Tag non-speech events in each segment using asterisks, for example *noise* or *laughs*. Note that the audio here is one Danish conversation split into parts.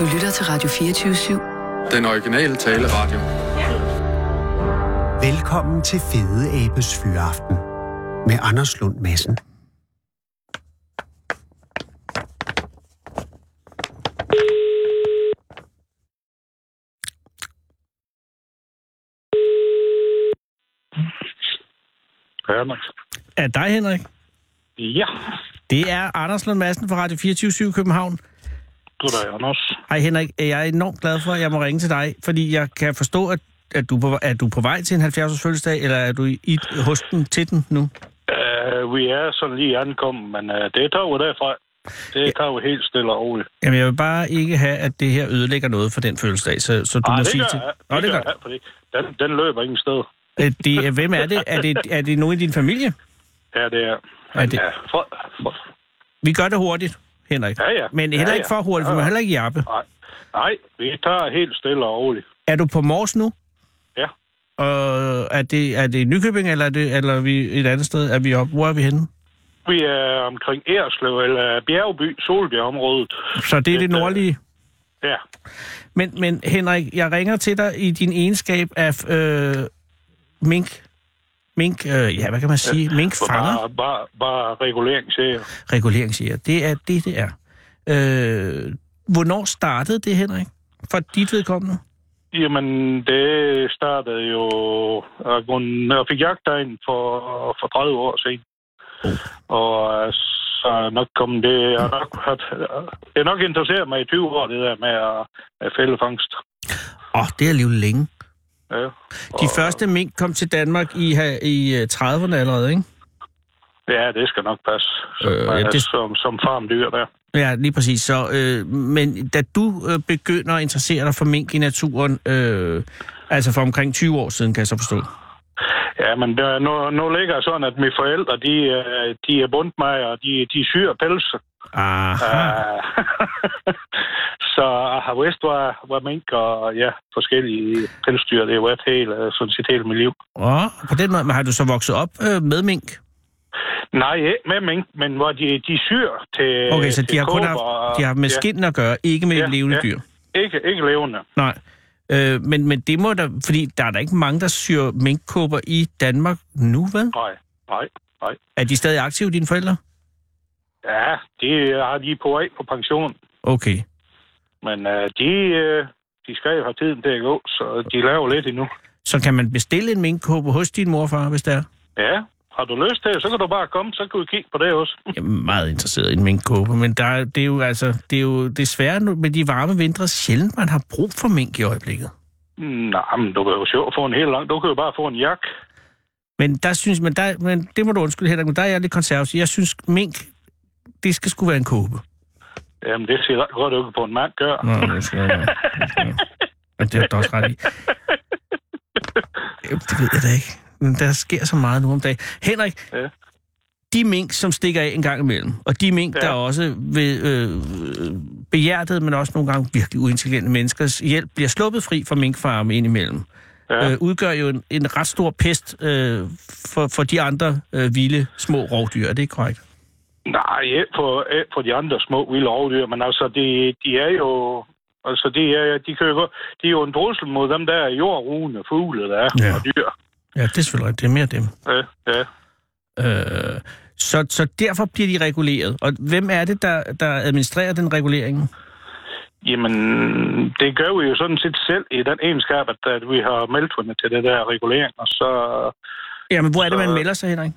Du lytter til Radio 24-7. Den originale taleradio. Velkommen til Fede Abes Fyraften med Anders Lund Madsen. Max. Er dig, Henrik? Ja, Det er Anders Lund Madsen fra Radio 24 København. Goddag, Anders. Hej Henrik, jeg er enormt glad for, at jeg må ringe til dig, fordi jeg kan forstå, at, at du, er på, er du på vej til en 70-års fødselsdag, eller er du i, i hos den til den nu? Uh, vi er sådan lige ankommet, men uh, det tager vi derfra. Det tager vi helt stille og roligt. Jamen, jeg vil bare ikke have, at det her ødelægger noget for den fødselsdag, så, så du Nej, må det sige til... jeg. Nå, Det, det gør jeg, fordi den, den løber ingen sted. Øh, det, er- Hvem er det? Er det, er det nogen i din familie? Ja, det er. Er det- Ja, for, for, Vi gør det hurtigt, Henrik. Ja, ja. Men Ja, heller ja. ikke for hurtigt, Ja, ja. heller ikke jappe. nej, nej, vi tager helt stille og roligt. Er du på Mors nu? Ja. Og er det, er det Nykøbing, eller er, det, eller er vi et andet sted? Er vi op? Hvor er vi henne? Vi er omkring Erslev, eller Bjergby, Solbjergområdet. Så det er det Et, øh, nordlige. Ja, Men, men Henrik, jeg ringer til dig i din egenskab af øh, mink... Mink, øh, ja, hvad kan man sige? Minkfanger? bare, bare, bare reguleringsserie. Reguleringsjæger. Det er det, det er. Øh, hvornår startede det, Henrik? For dit vedkommende? Jamen, det startede jo... Jeg grund- Jeg fik jagttegn for, for 30 år siden. Og øh, så nok kom det... Jeg har nok, det er nok interesseret mig i 20 år, det der med at, at fælde fangst. Åh, oh, det er alligevel længe. Ja. De første mink kom til Danmark i, i øh, 30'erne allerede, ikke? Ja, det skal nok passe. Som, Øh, øh, ja, det- som, som farmdyr der. Ja, lige præcis. Så, øh, men da du øh, begynder at interessere dig for mink i naturen, øh, altså for omkring 20 år siden, kan jeg så forstå. Ja, men der, nu, nu ligger sådan, at mine forældre, de, øh, de er bundt mig, og de, de syr pelse. Aha. Uh, *laughs* så har vidst, hvad, hvad mink og ja, forskellige pelsdyr, det har været hele, øh, sådan set hele mit liv. Åh, på den måde, har du så vokset op øh, med mink? Nej, ikke med mink, men hvor de, de syr til Okay, så de har kun haft, og- de har med ja, skind at gøre, ikke med Ja, levende ja. dyr? Ikke, ikke levende. Nej. Øh, men, men det må der, fordi der er der ikke mange, der syr minkkåber i Danmark nu, vel? Nej, nej, nej. Er de stadig aktive, dine forældre? Ja, de har er på vej på pension. Okay. Men uh, de, uh, de skal jo have tiden til at gå, så de laver lidt endnu. Så kan man bestille en minkkåbe hos din morfar, hvis det er? Ja, har du lyst til det, så kan du bare komme, så kan vi kigge på det også. Jeg er meget interesseret i en minkkåbe, men der, er- det er jo altså, det er jo desværre med de varme vintre sjældent, man har brug for mink i øjeblikket. Nej, men du kan jo sjovt få en helt lang. Du kan jo bare få en jak. Men der synes men, der, men det må du undskylde, Henrik, men der er jeg lidt konservativ. Jeg synes, mink, det skal sgu være en kåbe. Jamen, det ser godt ud på en mand gør. Nå. Det skal jeg. Men det er du også ret i. Jamen, Det ved jeg da ikke. Men der sker så meget nu om dagen. Henrik, Ja. de mink, som stikker af en gang imellem, og de mink, Ja. der også ved øh, behjertet, men også nogle gange virkelig uintelligente menneskers hjælp, bliver sluppet fri fra minkfarme indimellem, Ja. øh, udgør jo en, en ret stor pest øh, for, for de andre øh, vilde små rovdyr. Er det ikke korrekt? Nej, ikke på, ikke på de andre små vilde rovdyr, men altså, de, de er jo... Altså, de er, de kan jo de er jo en trussel mod dem der jordrugende fugle, der er, Ja. og dyr. Ja, det er selvfølgelig. Det er mere dem. Ja, ja. Øh, så, så derfor bliver de reguleret. Og hvem er det, der, der administrerer den regulering? Jamen, det gør vi jo sådan set selv i den egenskab, at, at vi har meldt til det der regulering, og så... Jamen, hvor er det, man melder sig, Henrik?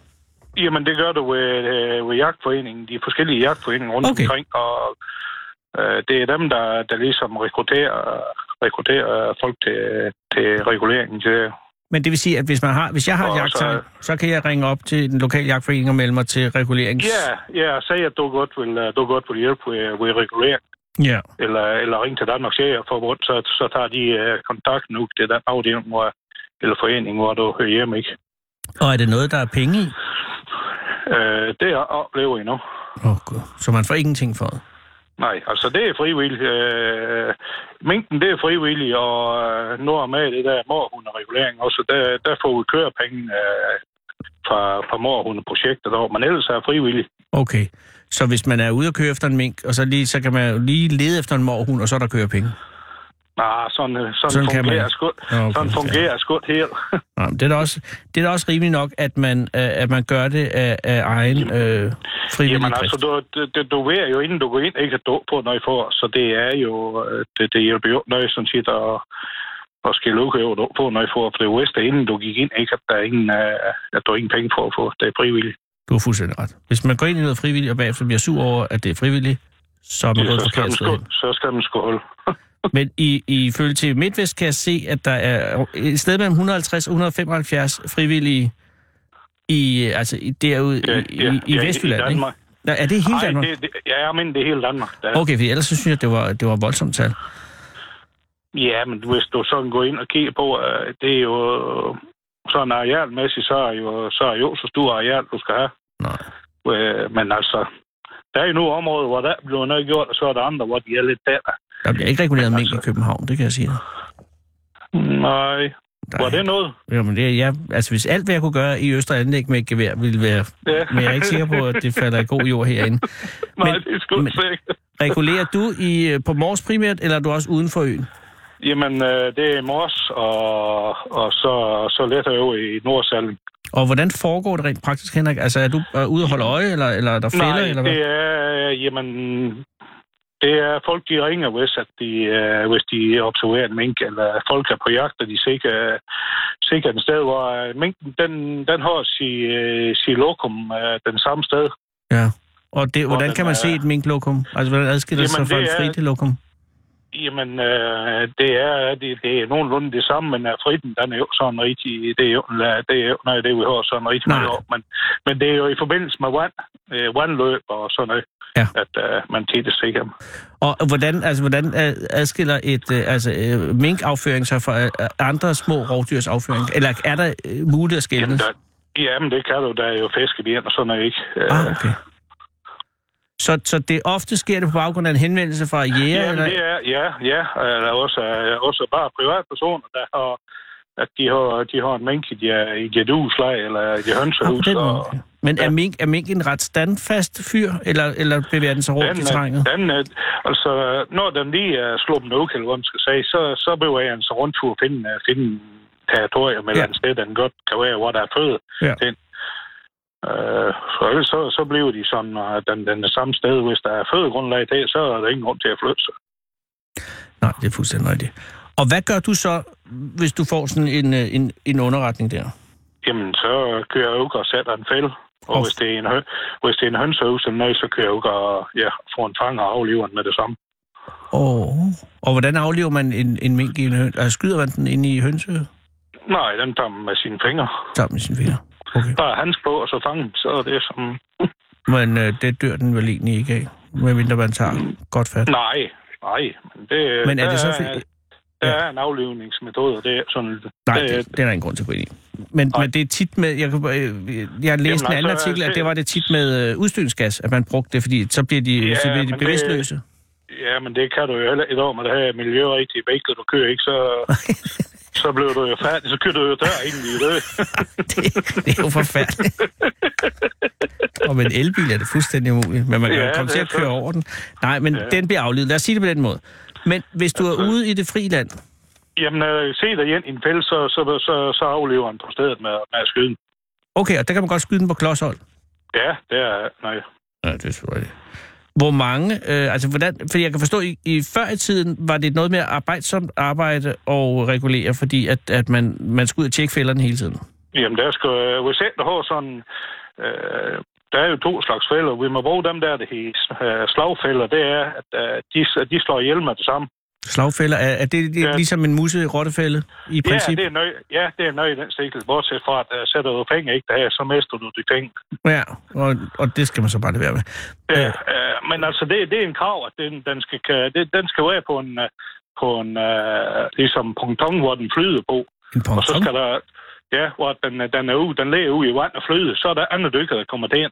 Jamen, det gør du ved, øh, ved jagtforeningen, de forskellige jagtforeninger rundt Okay. omkring, og øh, det er dem, der, der ligesom rekrutterer, rekrutterer folk til, til reguleringen til Men det vil sige, at hvis, man har, hvis jeg har Og jagttegn, så- så kan jeg ringe op til den lokale jagtforening og melde mig til regulerings... Ja, ja, sige, at du godt vil, øh, du godt vil hjælpe ved, ved regulering, ja. eller, eller ringe til Danmarks Jægerforbund, så, så tager de uh, kontakt nu til den afdeling, hvor, eller forening, hvor du hører hjemme, ikke? Og er det noget, der er penge i? Uh, det oplever I nu. Åh, oh, God. Så man får ingenting for det? Nej, altså det er frivilligt. Øh, mængden, det er frivilligt, og øh, nu er med det der morhunderegulering også, der, der får vi kørepenge øh, fra, fra morhundeprojektet over, men ellers er det frivilligt. Okay. Så hvis man er ude og køre efter en mink, og så, lige, så kan man lige lede efter en morhund, og så er der kører penge. Nej, sådan, øh, sådan, Sådan sådan fungerer Nå, okay, sådan fungerer ja. sgu helt. Nej, men det er da også, det er da også rimeligt nok, at man, øh, at man gør det af, af egen øh, frivillig Jamen altså, du, du, du ved jo, inden du går ind, ikke at du på noget for, så det er jo, øh, det, det hjælper jo noget sådan set at, at skille ud du på noget for, for det vidste, inden du gik ind, ikke at der er ingen, at du har ingen penge for at få, det er frivilligt. Du har fuldstændig ret. Hvis man går ind i noget frivilligt, og bagefter bliver sur over, at det er frivilligt, så er man gået så, skal forkert man skål, hen. så skal man skåle. *laughs* *laughs* Men i, i følge til MidtVest kan jeg se, at der er et sted mellem 150 og 175 frivillige i, altså i, derude Ja, i, ja, i, i ja, Vestjylland, i Danmark. ikke? Nå, er det hele Nej, Danmark? det, det, ja, men det er hele Danmark. Der. Okay, for ellers så synes jeg, det var, det var voldsomt tal. Ja, men hvis du sådan går ind og kigger på, øh, det er jo sådan arealmæssigt, så er jo så er jo så stor areal, du skal have. Nej. Øh, Men altså, der er jo nogle områder, hvor der bliver noget gjort, og så er der andre, hvor de er lidt der. Der bliver ikke reguleret mink i altså- København, det kan jeg sige. dig. Nej, Der var det noget? Jamen, det er, jeg, altså, hvis alt, hvad jeg kunne gøre i Øster Anlæg med et gevær, ville være... Ja. Men jeg er ikke sikker på, at det falder i god jord herinde. *laughs* Nej, Men- det er sgu sikkert. Regulerer du i, øh, på Mors primært, eller er du også uden for øen? Jamen, øh, det er mors, og, og så, så let over i Nordsalen. Og hvordan foregår det rent praktisk, Henrik? Altså, er du øh, ude og holde øje, eller, eller er der fælder, Nej, eller hvad? det er, jamen, det er folk, de ringer, hvis, at de, øh, hvis de observerer en mink, eller folk er på jagt, og de sikkert, sikkert et sted, hvor øh, minken, den, den har sin, øh, sin lokum øh, den samme sted. Ja. Og det, hvordan den kan man er- se et minklokum? Altså, hvordan adskiller det sig fra et det er- frit lokum? Jamen, øh, det er det, det er nogenlunde det samme, men er fritten, den er jo sådan rigtig, det er jo, det er jo nej, det vi har sådan rigtig meget men, men det er jo i forbindelse med vand, øh, vandløb og sådan noget, Ja. at øh, man tit er sikker. Og hvordan, altså, hvordan øh, adskiller et øh, altså, minkafføring sig fra andre små rovdyrs afføring? Eller er der muligt at skille? Jamen, der, jamen, det kan du, der er jo fiskeben og sådan noget, ikke? Ah, okay. Så, så det ofte sker det på baggrund af en henvendelse fra jæger? Jamen, eller? det er, ja, ja. Der er også, også bare privatpersoner, der har, at de har, de har en mink i, de, i et husleje, eller i et hønsehus. og, okay. Men er Ja. mink, er mink en ret standfast fyr, eller, eller bevæger den sig rundt i Den, terrænet? øh, den, øh, altså, når den lige er sluppet ud, eller hvad man skal sige, så, så bevæger den sig rundt for at finde, øh, finde territorium eller Ja. et sted, den godt kan være, hvor der er føde. Ja. Den. Øh, ellers så, så bliver de sådan, at den, den samme sted. Hvis der er fødegrundlag til, så er der ingen grund til at flytte sig. Nej, det er fuldstændig rigtigt. Og hvad gør du så, hvis du får sådan en, øh, en, en underretning der? Jamen, så kører jeg ud og sætter en fælde. Og Og- hvis det er en, hø hvis det er en hønsehus eller noget, så kører jeg ud og ja, får en fang og aflever den med det samme. Oh. Og hvordan aflever man en, en mink i en høn? Altså, skyder man den ind i hønse? Nej, den tager man med sine fingre. Sammen med sine fingre. Okay. Bare handsk på, og så fange. Så er det som... Men øh, det dør den vel egentlig ikke af, medmindre man tager godt fat. Nej, nej. Men, det, Men er det så... Er, der Ja. er en aflivningsmetode, og det er sådan... Nej, det, det, det er der ingen grund til at gå ind i. Men, Nej. men det er tit med... Jeg, kan, jeg har læst Jamen, en anden altså, artikel, at det- var det tit med øh, udstødningsgas, at man brugte det, fordi så bliver de, Ja, så bliver de men det- bevidstløse. Ja, men det kan du jo heller i år med det her miljørigtige bækler, du kører, ikke? Så, *laughs* så bliver du jo færdig. Så kører du jo ind i det. *laughs* det, det er jo forfærdeligt. *laughs* og med en elbil er det fuldstændig umuligt, men man kan Ja, ja, komme til at køre så. over den. Nej, men ja. Den bliver aflevet. Lad os sige det på den måde. Men hvis du er Altså- ude i det frie land, Jamen, øh, se dig ind i en fælde, så, så, så, så aflever han på stedet med, med at skyde den. okay, og der kan man godt skyde den på klodshold. Ja, det er... Nej. Ja, det er selvfølgelig Hvor mange, øh, altså hvordan, fordi jeg kan forstå, i, i før i tiden var det noget mere arbejdsomt arbejde og regulere, fordi at, at man, man skulle ud og tjekke fælderne hele tiden. Jamen, der skal... øh, Hvis ikke du har sådan... Øh, der er jo to slags fælder. Vi må bruge dem der, det hedder øh, slagfælder. Det er, at øh, de, de slår ihjel med det samme. Slagfælder, er, er det, det er Ja. ligesom en musse-rottefælde i Ja, princip? det er nøj, ja, det er nøj i den stikkel. Bortset fra, at uh, sætter du penge ikke der, så mister du de penge. Ja, og, og det skal man så bare lade være med. Ja. Uh, men altså, det, det er en krav, at den, den, skal, det, den skal være på en, på en uh, ligesom ponton, hvor den flyder på. En Og så ponton? skal der, ja, hvor den, den er ude, den ligger ude i vand og flyder, så er der andre dykker, der kommer derind.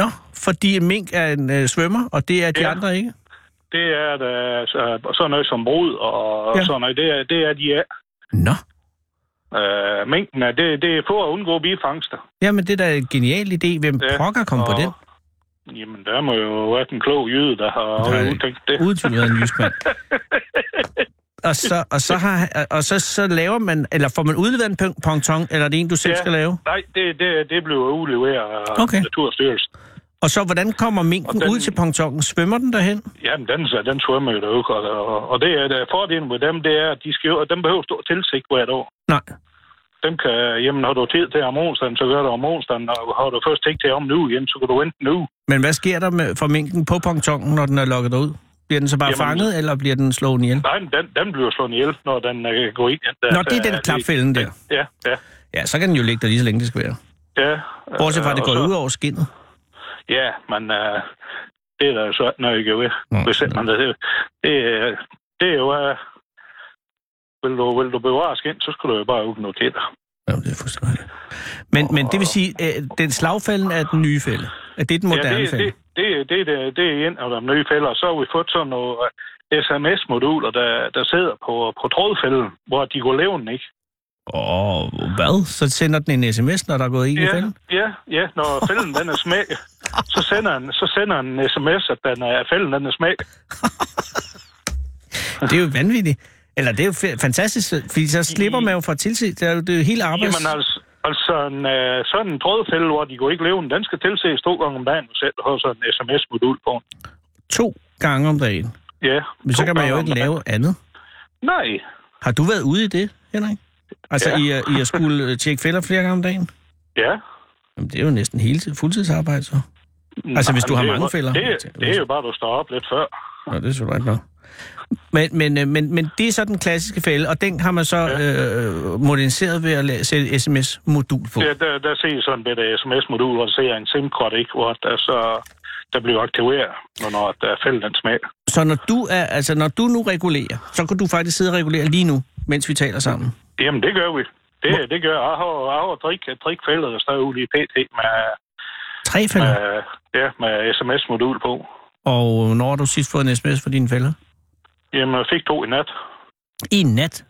Nå, fordi mink er en øh, svømmer, og det er de Ja. andre ikke? Det er der, så, sådan noget som brud og Ja. sådan noget. Det er, det er de er. Nå, Uh, mængden er, det, det er for at undgå bifangster. jamen det er da en genial idé. Hvem Ja, pokker kom på den? Jamen, der må jo være en klog jyde, der har Nej. udtænkt det. Uden tvivl en jyskmand. *laughs* og så, og så, har, og så, så laver man, eller får man udleveret en pon- ponton, eller er det en, du selv Ja. skal lave? Nej, det, det, det blev udleveret af Okay. Naturstyrelsen. Og så, hvordan kommer minken Og den- ud til pontonen? Svømmer den derhen? Jamen, den, den svømmer jo derude, og, og, og det er der fordelen med dem, det er, at de skal, jo- dem behøver stå tilsigt hvert år. Nej. Dem kan, jamen, har du tid til om onsdagen, så gør du om onsdagen, og har du først ikke til om nu igen, så kan du vente nu. Men hvad sker der med, for minken på pontonen, når den er lukket ud? Bliver den så bare Jamen- fanget, eller bliver den slået ihjel? Nej, den, den bliver slået ihjel, når den uh, går ind. Der, Nå, det er den klapfælden der. Ja, ja, Ja, så kan den jo ligge der lige så længe det skal være. ja. Bortset fra, at det Øh, går så- ud over skinnet. Ja, men uh, det er der jo så ikke noget, jeg ved. Nå, Hvis sådan. man det, det, er- det er jo... Uh, vil, du, vil du bevare skin, så skal du jo bare åbne til dig. Ja, det er fuldstændig. Men, men det vil sige, at den slagfælden er den nye fælde. Er det den moderne ja, det, fælde? det, det, det, det, det er en af de nye fælder. Så har vi fået sådan nogle uh, sms-moduler, der, der sidder på, på trådfælden, hvor de går levende, ikke? Åh, hvad? Så sender den en sms, når der er gået en i Ja, fælden? ja, ja, når fælden den er smæk, så sender han, så sender en sms, at den er, fælden den er smæk. *laughs* Det er jo vanvittigt. Eller det er jo fa- fantastisk, fordi så slipper man jo fra tilse. Det er jo, det er jo helt arbejds... Jamen altså, altså en, uh, sådan en trådfælde, hvor de går ikke levende, den skal tilses to gange om dagen, og selv sådan en sms-modul på. To gange om dagen. Ja. Men så kan man jo ikke lave andet. Nej. Har du været ude i det, Henrik? Altså Ja. i, at- i at skulle øh, tjekke fælder flere gange om dagen? Ja. Jamen, det er jo næsten hele tid, fuldtidsarbejde, så. Altså, hvis du har er mange jo- fælder. Det, det er jo bare, at du står op lidt før. Nå, det er selvfølgelig nok. Men, men, øh, men, men det er så den klassiske fælde, og den har man så øh, moderniseret ved at sætte sms-modul på. Der, der, der ser jeg sådan et sms-modul, hvor der ser en SIM-kort, ikke, hvor der så der bliver aktiveret, når, når der er fælden smag. Så når du, er, altså, når du nu regulerer, så kan du faktisk sidde og regulere lige nu, mens vi taler sammen. Jamen, det gør vi. Det, det gør jeg. Jeg har, jeg har drik, drikfælder, der står ude i PT med, Tre fælder. med, ja, med sms-modul på. Og når har du sidst fået en sms for dine fælder? Jamen, jeg fik to i nat. I nat.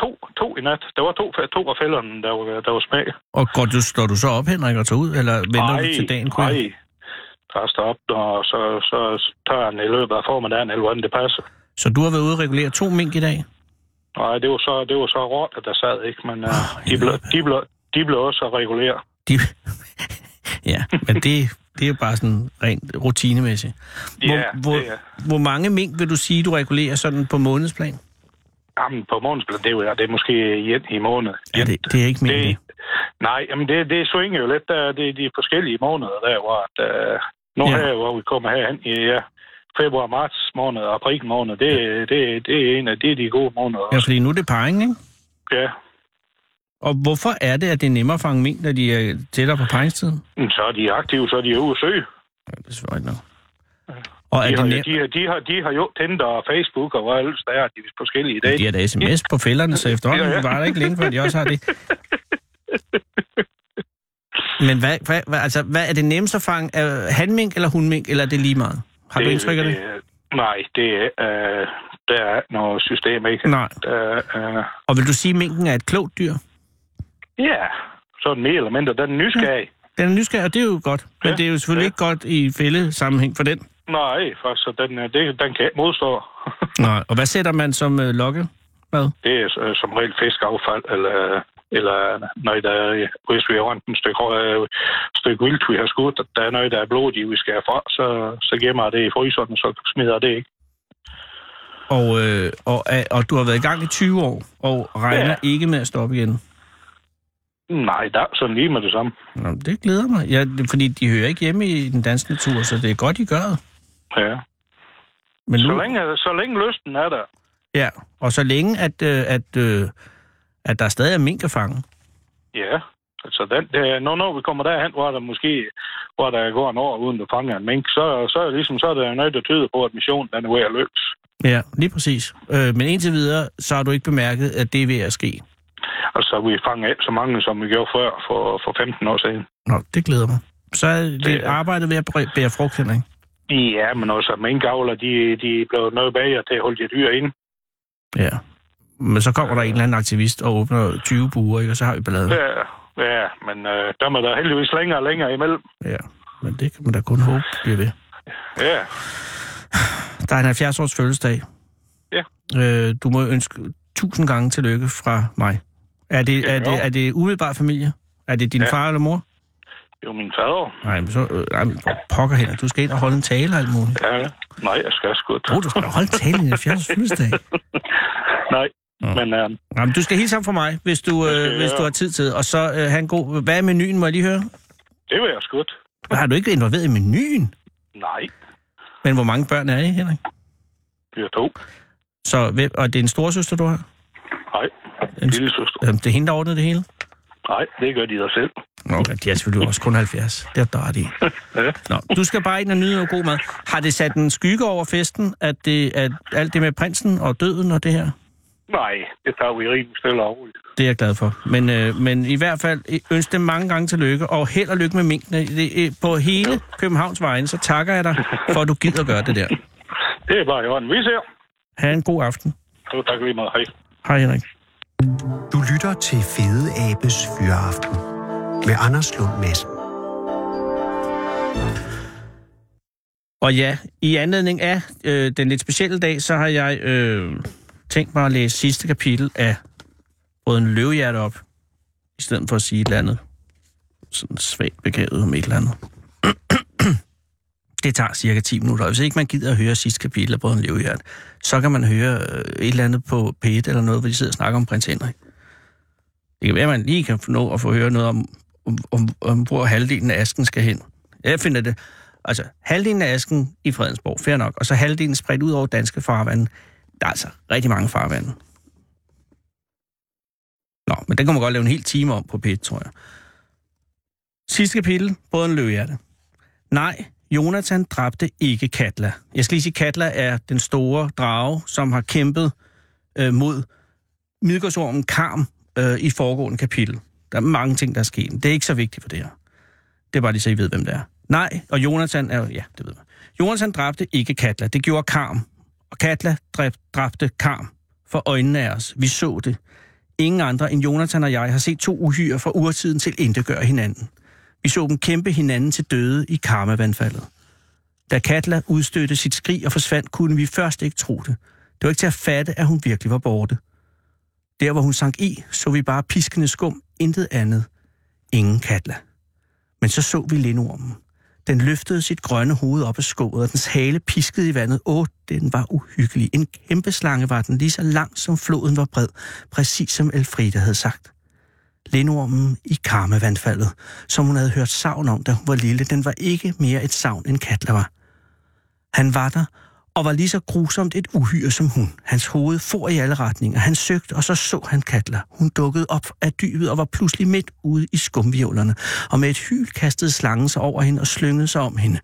To, to i nat. Der var to, to af fælderne, der var, der var smag. Og går du, står du så op, Henrik, og tager ud, eller venter du til dagen? nej. Der står op, og så, så tager han i løbet af formiddagen, eller hvordan det passer. Så du har været ude og regulere to mink i dag? Nej, det var så, det var så råt, at der sad, ikke? Men uh, de, blev, de, blev, de blev også reguleret. De... *laughs* ja, men det, det er jo bare sådan rent rutinemæssigt. Hvor, Ja, hvor, det er- hvor mange mink vil du sige, du regulerer sådan på månedsplan? Jamen, på månedsplan, det er, jo, det er måske en i måned. Ja, det, det er ikke det. Nej, jamen det, det svinger jo lidt. Der, det er de forskellige måneder, der hvor at, uh, nu Ja. ja. her, hvor vi kommer herhen i ja, februar, marts måned og april måned, det, det, det er en af det er de gode måneder. Ja, også. fordi nu er det parring, ikke? Ja. Og hvorfor er det, at det er nemmere at fange mink, når de er tættere på paringstiden? Så er de aktive, så er de ude at søge. Ja, det er ikke nok. Og De det har, nemt? de, har, de, har, de har jo Tinder og Facebook og hvad ellers der er, de er forskellige i dag. De har da sms på fælderne, så efterhånden Ja, ja, var der ikke længe før, de også har det. *laughs* Men hvad, hvad, hvad, altså, hvad er det nemmest at fange? Er hanmink eller hundmink, eller er det lige meget? Har du indtryk af det? Nej, det er, øh, der er noget system, ikke? Nej. Der, øh, Og vil du sige, at minken er et klogt dyr? Ja, sådan mere eller mindre. Den er nysgerrig. Den er nysgerrig, og det er jo godt. Men Ja, det er jo selvfølgelig ja. ikke godt i fældesammenhæng for den. Nej, faktisk, så den, øh, det, den kan ikke modstå. *laughs* Nej. Og hvad sætter man som øh, lokke? Hvad? det er øh, som regel fiskaffald, eller, eller noget, der er, hvis vi har rundt en stykke, øh, stykke vildt, vi har skudt, der er noget, der er blodigt, vi skal have fra, så, så gemmer jeg det i fryseren, så smider jeg det ikke. Og, øh, og, øh, og du har været i gang i 20 år, og regner Ja. ikke med at stoppe igen. Nej, der er sådan lige med det samme. Nå, det glæder mig. Ja, fordi de hører ikke hjemme i den danske natur, så det er godt, I gør det. Ja. Men nu, Så længe, så længe lysten er der. Ja, og så længe, at, øh, at, øh, at der stadig er mink at fange. Ja, altså den, det, når, når vi kommer derhen, hvor der måske hvor der går en år uden du fanger en mink, så, så, er, ligesom, så er der noget, der tyder på, at missionen den er ved at lykkes. Ja, lige præcis. Øh, men indtil videre, så har du ikke bemærket, at det er ved at ske. Altså, vi fanger ikke så mange, som vi gjorde før for, for 15 år siden. Nå, det glæder mig. Så er det, Det arbejdet ved at bæ- bære frugt, Henrik. Ja, men også minkavler, de, de blev noget bagere til at holde de dyr inde. Ja. Men så kommer der en eller anden aktivist og åbner 20 buer, ikke? og så har vi ballade. Ja, ja men øh, der er der heldigvis længere og længere imellem. Ja. men det kan man da kun håbe bliver ved. Ja, Der er en 70-års fødselsdag. Ja. Øh, du må ønske tusind gange tillykke fra mig. Er det, er det, er det umiddelbart familie? Er det din Ja. far eller mor? det er jo min fader. Nej, men så... Øh, nej, men pokker hen. Du skal ind og holde en tale og alt muligt. Ja, nej, jeg skal sgu ikke. Åh, oh, du skal holde en tale i en 70-års fødselsdag. *laughs* Nej, Nå. men øh, Nej, men du skal hilse ham fra mig, hvis du, skal øh, hvis du har tid til. Og så øh, have en god... Hvad er menuen, må jeg lige høre? det vil jeg sgu ikke. Har du ikke involveret i menuen? Nej, Men hvor mange børn er I, Henrik? vi er to. Så, og det er en storesøster, du har? Nej, En, lille søster. øh, det er hende, der ordnede det hele? Nej, det gør de der selv. Nå, Okay, de er selvfølgelig også kun 70. Det er der ret i. *laughs* Ja. Nå, du skal bare ind og nyde noget god mad. Har det sat en skygge over festen, at, det, at alt det med prinsen og døden og det her? Nej, det tager vi rimelig stille og roligt. Det er jeg glad for. Men, øh, men i hvert fald øh, ønsk dem mange gange tillykke, og held og lykke med minkene. Øh, på hele Københavns vejen, så takker jeg dig for, at du gider gøre det der. *laughs* Det er bare i orden. Vi ser. Ha' en god aften. Jo, tak lige meget. Hej. Hej Henrik. Du lytter til Fede Abes Fyraften med Anders Lund Madsen. Og ja, i anledning af øh, den lidt specielle dag, så har jeg øh, tænkt mig at læse sidste kapitel af Brøden Løvehjerte op, i stedet for at sige et eller andet sådan svagt begavet om et eller andet. *clears throat* Det tager cirka 10 minutter, og hvis ikke man gider at høre sidste kapitel af Brøden Løvehjerte, så kan man høre øh, et eller andet på P1 eller noget, hvor de sidder og snakker om prins Henrik. Det kan være, at man lige kan få nå at få høre noget om, om, om, om hvor halvdelen af asken skal hen. Jeg finder det, Altså, halvdelen af asken i Fredensborg, fair nok, og så halvdelen spredt ud over danske farvande. Der er altså rigtig mange farvande. Nå, men den kan man godt lave en hel time om på P1, tror jeg. Sidste kapitel, både en løvehjerte. Nej, Jonathan dræbte ikke Katla. Jeg skal lige sige, Katla er den store drage, som har kæmpet øh, mod Midgårdsormen Karm øh, i foregående kapitel. Der er mange ting, der er sket. Det er ikke så vigtigt for det her. Det er bare lige så, I ved, hvem det er. Nej, og Jonathan er ja, det ved man. Jonathan dræbte ikke Katla. Det gjorde Karm. Og Katla dræb, dræbte Karm for øjnene af os. Vi så det. Ingen andre end Jonathan og jeg har set to uhyre fra urtiden til integøre hinanden. Vi så dem kæmpe hinanden til døde i karmavandfaldet. Da Katla udstødte sit skrig og forsvandt, kunne vi først ikke tro det. Det var ikke til at fatte, at hun virkelig var borte. Der, hvor hun sank i, så vi bare piskende skum, intet andet. Ingen Katla. Men så så vi lindormen. Den løftede sit grønne hoved op af skåret, og dens hale piskede i vandet. Åh, den var uhyggelig. En kæmpe slange var den, lige så lang som floden var bred, præcis som Elfrida havde sagt. Lindormen i karmevandfaldet, som hun havde hørt savn om, da hun var lille, den var ikke mere et savn, end Katla var. Han var der, og var lige så grusomt et uhyre som hun. Hans hoved for i alle retninger. Han søgte, og så så han Katla. Hun dukkede op af dybet og var pludselig midt ude i skumvivlerne. Og med et hyl kastede slangen sig over hende og slyngede sig om hende.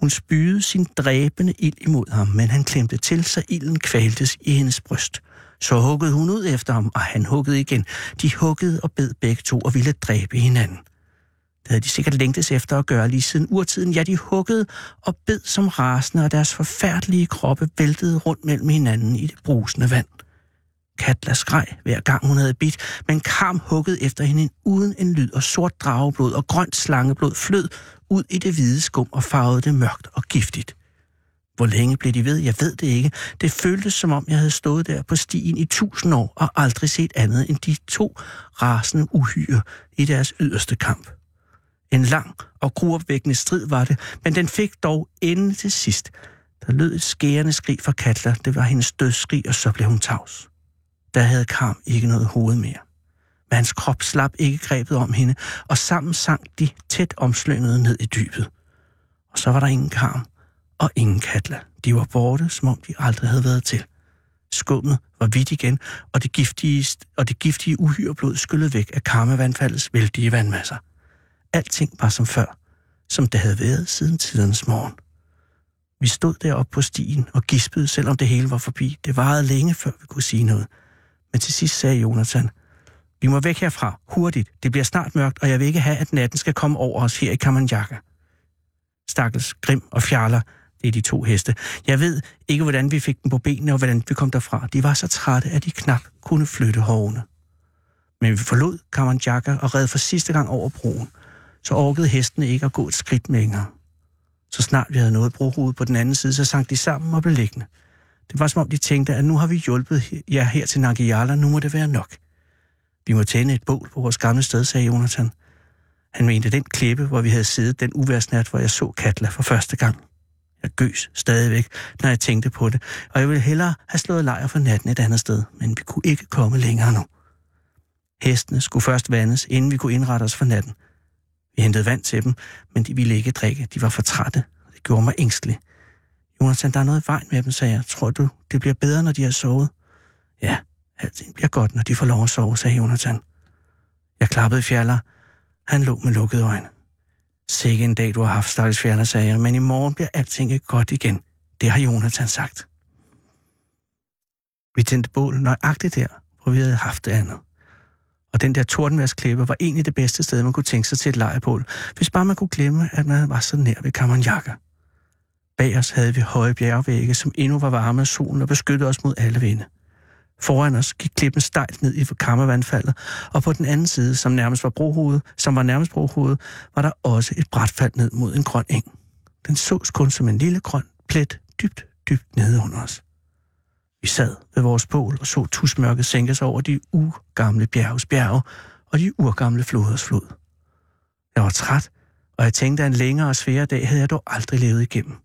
Hun spyede sin dræbende ild imod ham, men han klemte til, så ilden kvaltes i hendes bryst. Så huggede hun ud efter ham, og han huggede igen. De huggede og bed begge to og ville dræbe hinanden. Det havde de sikkert længtes efter at gøre lige siden urtiden. Ja, de huggede og bed som rasende, og deres forfærdelige kroppe væltede rundt mellem hinanden i det brusende vand. Katla skreg hver gang hun havde bidt, men Karm huggede efter hende uden en lyd, og sort drageblod og grønt slangeblod flød ud i det hvide skum og farvede det mørkt og giftigt. Hvor længe blev de ved? Jeg ved det ikke. Det føltes som om, jeg havde stået der på stien i tusind år og aldrig set andet end de to rasende uhyre i deres yderste kamp. En lang og gruopvækkende strid var det, men den fik dog ende til sidst. Der lød et skærende skrig fra Katla. Det var hendes dødsskrig, og så blev hun tavs. Der havde Karm ikke noget hoved mere. Men hans krop slap ikke grebet om hende, og sammen sank de tæt omslynget ned i dybet. Og så var der ingen Karm og ingen Katla. De var borte, som om de aldrig havde været til. Skummet var hvidt igen, og det giftige, og det giftige uhyreblod skyllede væk af karmavandfaldets vældige vandmasser. Alting var som før, som det havde været siden tidens morgen. Vi stod deroppe på stien og gispede, selvom det hele var forbi. Det varede længe, før vi kunne sige noget. Men til sidst sagde Jonathan, vi må væk herfra, hurtigt. Det bliver snart mørkt, og jeg vil ikke have, at natten skal komme over os her i Kamanjaka. Stakkels Grim og Fjaller det er de to heste. Jeg ved ikke, hvordan vi fik dem på benene, og hvordan vi kom derfra. De var så trætte, at de knap kunne flytte hovene. Men vi forlod Kamanjaka og red for sidste gang over broen. så orkede hestene ikke at gå et skridt længere. Så snart vi havde nået brohovedet på den anden side, så sank de sammen og blev liggende. Det var som om de tænkte, at nu har vi hjulpet jer her til Nangijala, nu må det være nok. Vi må tænde et bål på vores gamle sted, sagde Jonathan. Han mente den klippe, hvor vi havde siddet den uværsnat, hvor jeg så Katla for første gang. Jeg gøs stadigvæk, når jeg tænkte på det, og jeg ville hellere have slået lejr for natten et andet sted, men vi kunne ikke komme længere nu. Hestene skulle først vandes, inden vi kunne indrette os for natten. Vi hentede vand til dem, men de ville ikke drikke. De var for trætte, og det gjorde mig ængstelig. Jonathan, der er noget i vejen med dem, sagde jeg. Tror du, det bliver bedre, når de har sovet? Ja, alting bliver godt, når de får lov at sove, sagde Jonathan. Jeg klappede fjaller. Han lå med lukkede øjne. Sikke en dag, du har haft, stakkels fjerner, sagde jeg, men i morgen bliver alting godt igen. Det har Jonathan sagt. Vi tændte bål nøjagtigt der, hvor vi havde haft det andet. Og den der tordenværsklippe var egentlig det bedste sted, man kunne tænke sig til et lejebål, hvis bare man kunne glemme, at man var så nær ved Kamanjaka. Bag os havde vi høje bjergvægge, som endnu var varme af solen og beskyttede os mod alle vinde. Foran os gik klippen stejlt ned i kammervandfaldet, og på den anden side, som nærmest var brohovedet, som var nærmest brohovedet, var der også et brætfald ned mod en grøn eng. Den sås kun som en lille grøn plet dybt, dybt nede under os. Vi sad ved vores bål og så tusmørket sænke sig over de ugamle bjerges bjerge og de urgamle floders flod. Jeg var træt, og jeg tænkte, at en længere og sværere dag havde jeg dog aldrig levet igennem.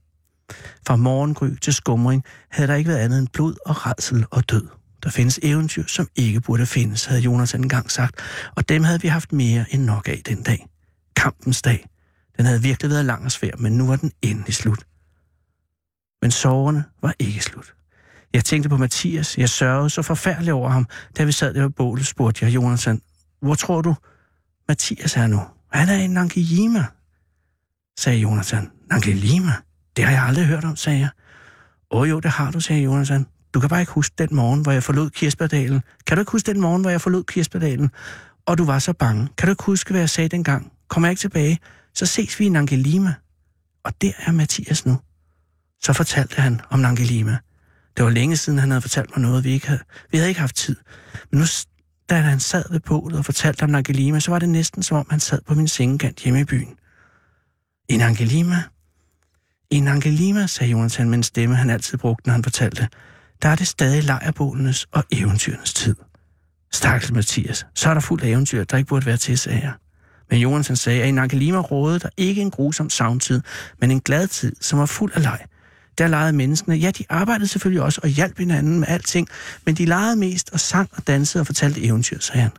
Fra morgengry til skumring havde der ikke været andet end blod og redsel og død. Der findes eventyr, som ikke burde findes, havde Jonas engang sagt, og dem havde vi haft mere end nok af den dag. Kampens dag. Den havde virkelig været lang og svær, men nu var den endelig slut. Men sorgerne var ikke slut. Jeg tænkte på Mathias. Jeg sørgede så forfærdeligt over ham. Da vi sad der ved bålet, spurgte jeg Jonathan, hvor tror du, Mathias er nu? Han er i Nankijima, sagde Jonathan. Nankijima? Det har jeg aldrig hørt om, sagde jeg. Åh jo, det har du, sagde Jonathan. Du kan bare ikke huske den morgen, hvor jeg forlod Kirsberdalen. Kan du ikke huske den morgen, hvor jeg forlod Kirsberdalen? Og du var så bange. Kan du ikke huske, hvad jeg sagde dengang? Kommer jeg ikke tilbage, så ses vi i Nangelima. Og der er Mathias nu. Så fortalte han om Nangelima. Det var længe siden, han havde fortalt mig noget, vi ikke havde. Vi havde ikke haft tid. Men nu, da han sad ved bålet og fortalte om Nangelima, så var det næsten som om, han sad på min sengekant hjemme i byen. En Angelima? En Angelima, sagde Jonathan med en stemme, han altid brugte, når han fortalte. Der er det stadig lejrbålenes og eventyrenes tid. Stakkels Mathias, så er der fuldt af eventyr, der ikke burde være til, sagde jeg. Men Johansen sagde, at i Nakalima rådede der ikke en grusom savntid, men en glad tid, som var fuld af leg der legede menneskene. Ja, de arbejdede selvfølgelig også og hjalp hinanden med alting, men de legede mest og sang og dansede og fortalte eventyr, sagde han.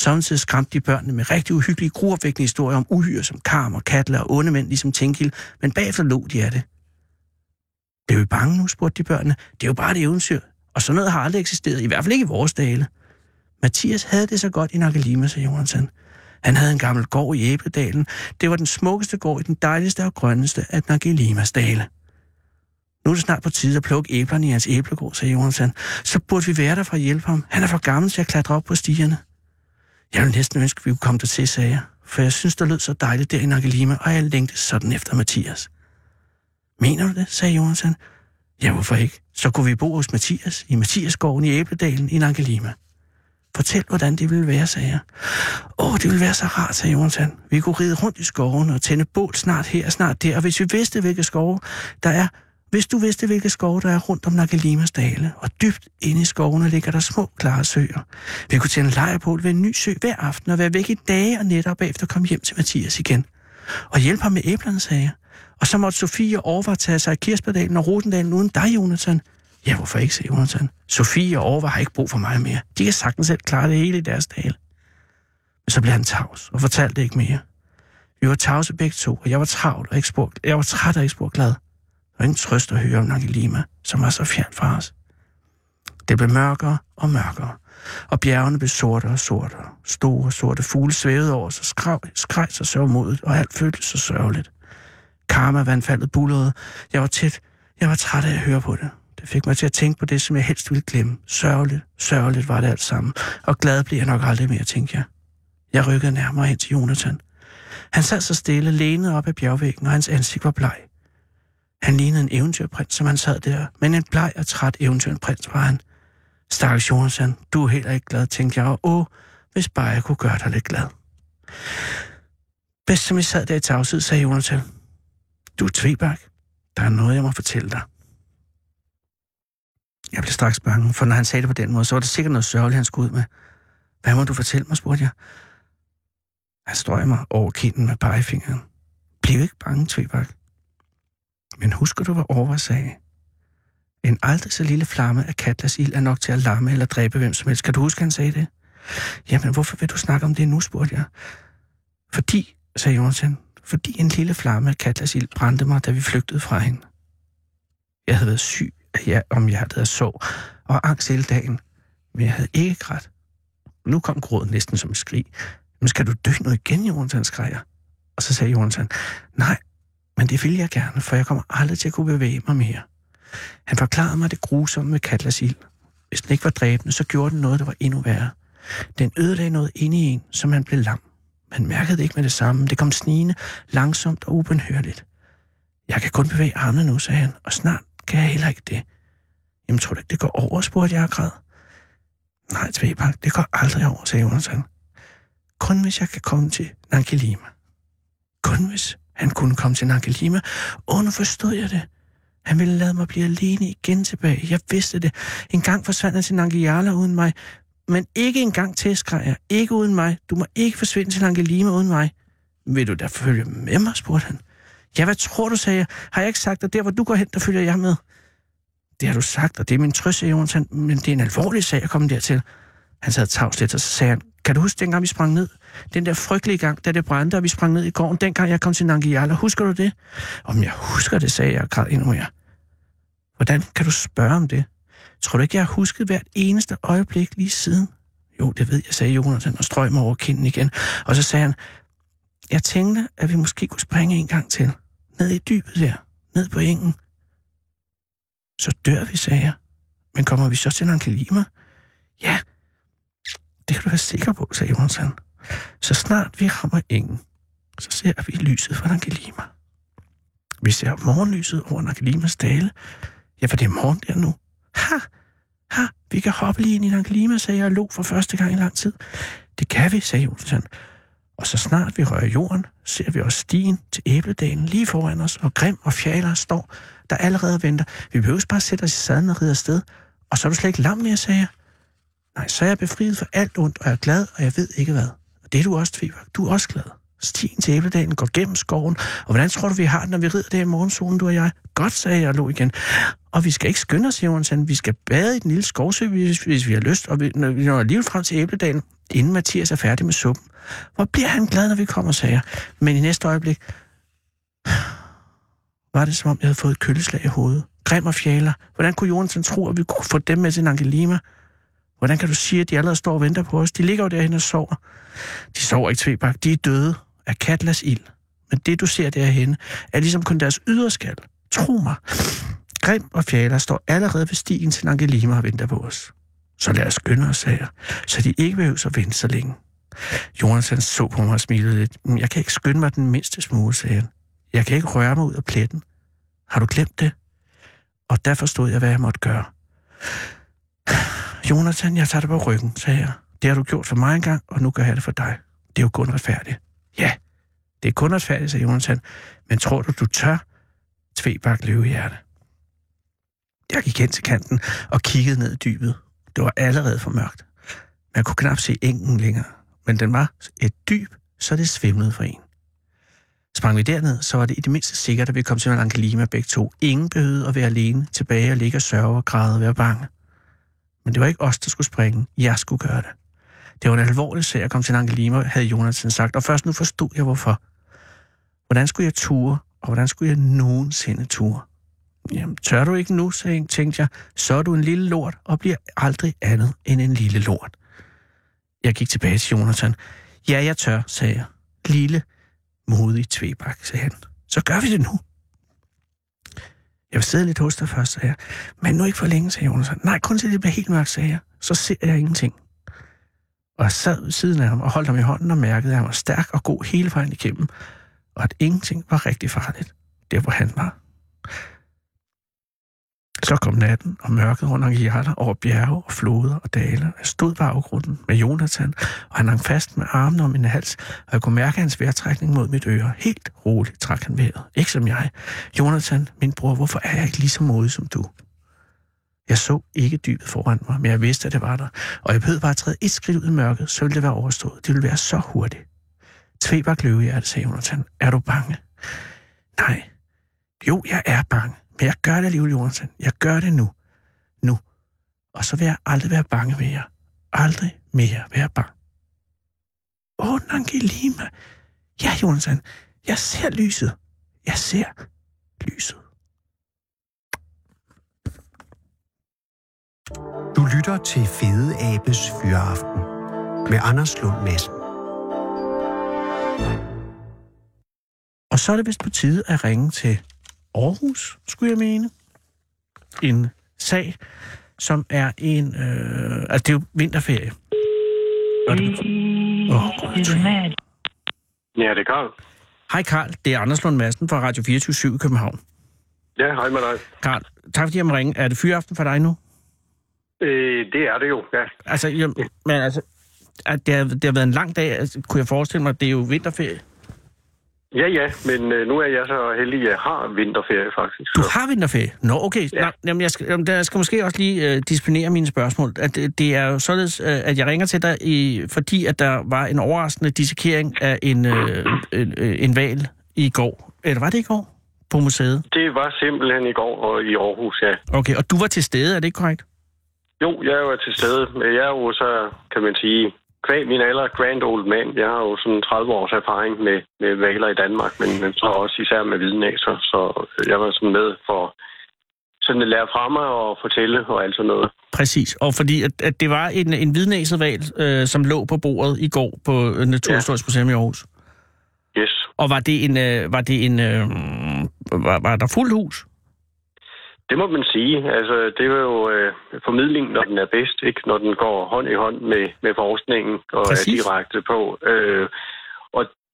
Samtidig skræmte de børnene med rigtig uhyggelige, gruopvækkende historier om uhyre som karm og katler og onde mænd, ligesom Tinkil, men bagefter lå de af det. Det vi bange nu, spurgte de børnene. Det er jo bare et eventyr, og sådan noget har aldrig eksisteret, i hvert fald ikke i vores dale. Mathias havde det så godt i Nakalima, sagde Jonathan. Han havde en gammel gård i Æbledalen. Det var den smukkeste gård i den dejligste og grønneste af Nagelimas dale. Nu er det snart på tide at plukke æblerne i hans æblegård, sagde Jonathan. Så burde vi være der for at hjælpe ham. Han er for gammel til at klatre op på stierne. Jeg vil næsten ønske, at vi kunne komme der til, sagde jeg. For jeg synes, der lød så dejligt der i Nagelima, og jeg længte sådan efter Mathias. Mener du det, sagde Jonathan. Ja, hvorfor ikke? Så kunne vi bo hos Mathias, i Mathiasgården i Æbledalen i Nagelima. Fortæl, hvordan det ville være, sagde jeg. Åh, det ville være så rart, sagde Jonathan. Vi kunne ride rundt i skoven og tænde bål snart her og snart der, og hvis vi vidste, hvilke skove der er, hvis du vidste, hvilke skove der er rundt om Nakalimas dale, og dybt inde i skovene ligger der små, klare søer. Vi kunne tænde lejrbål ved en ny sø hver aften og være væk i dage og nætter og bagefter komme hjem til Mathias igen. Og hjælpe ham med æblerne, sagde jeg. Og så måtte Sofie overtage sig af Kirsberdalen og Rosendalen uden dig, Jonathan. Ja, hvorfor ikke, sagde Jonathan. Sofie og Orvar har ikke brug for mig mere. De kan sagtens selv klare det hele i deres dal. Men så blev han tavs og fortalte ikke mere. Vi var tavse begge to, og jeg var travlt og ikke spor, jeg var træt og ikke spor glad og ingen trøst at høre om Nagilima, som var så fjern fra os. Det blev mørkere og mørkere, og bjergene blev sortere og sortere. Store sorte fugle svævede over os og skreg, skreg så sørgmodigt, og alt føltes så sørgeligt. Karma vandfaldet bullerede. Jeg var tæt. Jeg var træt af at høre på det. Det fik mig til at tænke på det, som jeg helst ville glemme. Sørgeligt, sørgeligt var det alt sammen. Og glad blev jeg nok aldrig mere, tænkte jeg. Jeg rykkede nærmere hen til Jonathan. Han sad så stille, lænet op ad bjergvæggen, og hans ansigt var bleg. Han lignede en eventyrprins, som han sad der, men en bleg og træt eventyrprins var han. Stakkels Jonathan, du er heller ikke glad, tænkte jeg, og åh, hvis bare jeg kunne gøre dig lidt glad. Bedst som vi sad der i tavshed, sagde Jonathan. Du er tvebak. Der er noget, jeg må fortælle dig. Jeg blev straks bange, for når han sagde det på den måde, så var det sikkert noget sørgeligt, han skulle ud med. Hvad må du fortælle mig, spurgte jeg. Han strøg mig over kinden med pegefingeren. Bliv ikke bange, Tvebak. Men husker du, hvad Orvar sagde? En aldrig så lille flamme af Katlas ild er nok til at lamme eller dræbe hvem som helst. Kan du huske, han sagde det? Jamen, hvorfor vil du snakke om det nu, spurgte jeg. Fordi, sagde Jonathan, fordi en lille flamme af katlasild brændte mig, da vi flygtede fra hende. Jeg havde været syg af om hjertet af sorg og angst hele dagen, men jeg havde ikke grædt. Nu kom gråden næsten som et skrig. Men skal du dø nu igen, Jonathan, skreg jeg. Og så sagde Jonathan, nej, men det vil jeg gerne, for jeg kommer aldrig til at kunne bevæge mig mere. Han forklarede mig det grusomme med Katlas ild. Hvis den ikke var dræbende, så gjorde den noget, der var endnu værre. Den ødelagde noget inde i en, som han blev lam. Man mærkede det ikke med det samme. Det kom snigende, langsomt og ubenhørligt. Jeg kan kun bevæge armene nu, sagde han, og snart kan jeg heller ikke det. Jamen, tror du ikke, det går over, spurgte jeg og græd. Nej, Tvebak, det går aldrig over, sagde Jonathan. Kun hvis jeg kan komme til Nankelima. Kun hvis han kunne komme til Nankelima. Åh, nu forstod jeg det. Han ville lade mig blive alene igen tilbage. Jeg vidste det. En gang forsvandt han til Nangiala uden mig. Men ikke engang til, skreg jeg. Ikke uden mig. Du må ikke forsvinde til Angelima uden mig. Vil du da følge med mig, spurgte han. Ja, hvad tror du, sagde jeg. Har jeg ikke sagt, at der, hvor du går hen, der følger jeg med? Det har du sagt, og det er min trøst, sagde Jonathan, men det er en alvorlig sag at komme dertil. Han sad tavs lidt, og så sagde han, kan du huske dengang, vi sprang ned? Den der frygtelige gang, da det brændte, og vi sprang ned i gården, dengang jeg kom til Nangiala. Husker du det? Om jeg husker det, sagde jeg og græd endnu mere. Hvordan kan du spørge om det? Tror du ikke, jeg har husket hvert eneste øjeblik lige siden? Jo, det ved jeg, sagde Jonathan og strøg mig over kinden igen. Og så sagde han, jeg tænkte, at vi måske kunne springe en gang til. Ned i dybet der. Ned på engen. Så dør vi, sagde jeg. Men kommer vi så til Angelima? Ja, det kan du være sikker på, sagde Jonathan. Så snart vi rammer engen, så ser vi lyset fra Angelima. Vi ser morgenlyset over Angelimas dale. Ja, for det er morgen der nu. Ha! Ha! Vi kan hoppe lige ind i Angelima, sagde jeg og lå for første gang i lang tid. Det kan vi, sagde Jonathan. Og så snart vi rører jorden, ser vi også stien til æbledalen lige foran os, og Grim og Fjaler står der allerede venter. Vi behøver bare sætte os i sadlen og ride afsted. Og så er du slet ikke lam mere, sagde jeg. Nej, så er jeg befriet for alt ondt, og jeg er glad, og jeg ved ikke hvad. Og det er du også, Tvivak. Du er også glad. Stien til æbledalen går gennem skoven, og hvordan tror du, vi har det, når vi rider der i morgensolen, du og jeg? Godt, sagde jeg og lå igen. Og vi skal ikke skynde os, Jonathan. Vi skal bade i den lille skovsø, hvis, hvis vi har lyst, og vi, når vi når alligevel frem til æbledalen, inden Mathias er færdig med suppen. Hvor bliver han glad, når vi kommer, sagde jeg. Men i næste øjeblik var det, som om jeg havde fået et kølleslag i hovedet. Grim og fjaler. Hvordan kunne Jonathan tro, at vi kunne få dem med til Angelima? Hvordan kan du sige, at de allerede står og venter på os? De ligger jo derhen og sover. De sover ikke, Tvebak. De er døde af Katlas ild. Men det, du ser derhenne, er ligesom kun deres yderskal. Tro mig. Grim og Fjala står allerede ved stien til Angelima og venter på os. Så lad os skynde os, her, så de ikke behøver at vente så længe. Jonathan så på mig og smilede lidt. Jeg kan ikke skynde mig den mindste smule, sagde han. Jeg kan ikke røre mig ud af pletten. Har du glemt det? Og der forstod jeg, hvad jeg måtte gøre. Jonathan, jeg tager dig på ryggen, sagde jeg. Det har du gjort for mig engang, og nu gør jeg det for dig. Det er jo kun retfærdigt. Ja, det er kun retfærdigt, sagde Jonathan. Men tror du, du tør? Tvebak løvehjerte. Jeg gik hen til kanten og kiggede ned i dybet. Det var allerede for mørkt. Man kunne knap se engen længere, men den var et dyb, så det svimlede for en. Sprang vi derned, så var det i det mindste sikkert, at vi kom til Angelima begge to. Ingen behøvede at være alene tilbage og ligge og sørge og græde og være bange. Men det var ikke os, der skulle springe. Jeg skulle gøre det. Det var en alvorlig sag at komme til Angelima, havde Jonathan sagt, og først nu forstod jeg, hvorfor. Hvordan skulle jeg ture, og hvordan skulle jeg nogensinde ture? Jamen, tør du ikke nu, sagde, tænkte jeg, så er du en lille lort og bliver aldrig andet end en lille lort. Jeg gik tilbage til Jonathan. Ja, jeg tør, sagde jeg. Lille, modig tvebak, sagde han. Så gør vi det nu. Jeg vil sidde lidt hos dig først, sagde jeg. Men nu ikke for længe, sagde Jonathan. Nej, kun til det bliver helt mørkt, sagde jeg. Så ser jeg ingenting. Og jeg sad ved siden af ham og holdt ham i hånden og mærkede, at han var stærk og god hele vejen igennem, og at ingenting var rigtig farligt, der hvor han var. Så kom natten og mørket rundt hjerter over bjerge og floder og dale. Jeg stod ved afgrunden med Jonathan, og han hang fast med armene om min hals, og jeg kunne mærke hans vejrtrækning mod mit øre. Helt roligt trak han vejret. Ikke som jeg. Jonathan, min bror, hvorfor er jeg ikke lige så modig som du? Jeg så ikke dybet foran mig, men jeg vidste, at det var der. Og jeg behøvede bare at træde et skridt ud i mørket, så ville det være overstået. Det ville være så hurtigt. Tvebak løvehjerte, sagde Jonathan. Er du bange? Nej. Jo, jeg er bange. Men jeg gør det alligevel, Jonathan. Jeg gør det nu. Nu. Og så vil jeg aldrig være bange mere. Aldrig mere være bange. Åh, Nangelima. Ja, Jonathan. Jeg ser lyset. Jeg ser lyset. Du lytter til Fede Abes Fyraften med Anders Lund Madsen. Og så er det vist på tide at ringe til Aarhus, skulle jeg mene. En sag, som er en... Øh, altså, det er jo vinterferie. Og det, åh, Gud, Ja, det er Karl. Hej Karl, det er Anders Lund Madsen fra Radio 24 i København. Ja, hej med dig. Karl, tak fordi jeg må ringe. Er det fyraften for dig nu? Øh, det er det jo, ja. Altså, jeg, men altså, at det, har, det har været en lang dag, altså, kunne jeg forestille mig, at det er jo vinterferie. Ja, ja, men øh, nu er jeg så heldig, at jeg har vinterferie faktisk. Du så- har vinterferie? Nå, okay. Ja. Nå, jamen, jeg, skal, jamen, der skal måske også lige øh, disciplinere mine spørgsmål. At, øh, det er jo således, øh, at jeg ringer til dig, i, fordi at der var en overraskende dissekering af en, øh, en, øh, en val i går. Eller var det i går? På museet? Det var simpelthen i går og i Aarhus, ja. Okay, og du var til stede, er det ikke korrekt? Jo, jeg er jo til stede. Men Jeg er jo så, kan man sige, kvæg min alder grand old man. Jeg har jo sådan 30 års erfaring med, med valer i Danmark, men, men så også især med hvidnæser. Så jeg var sådan med for sådan at lære fra mig og fortælle og alt sådan noget. Præcis, og fordi at, at det var en, en hvidnæset val, øh, som lå på bordet i går på øh, Naturhistorisk Museum i Aarhus. Yes. Og var det en, øh, var det en, øh, var, var der fuldt hus? Det må man sige. Altså, det er jo øh, formidling, når den er bedst, ikke? Når den går hånd i hånd med, med forskningen og Præcis. er direkte på. Øh,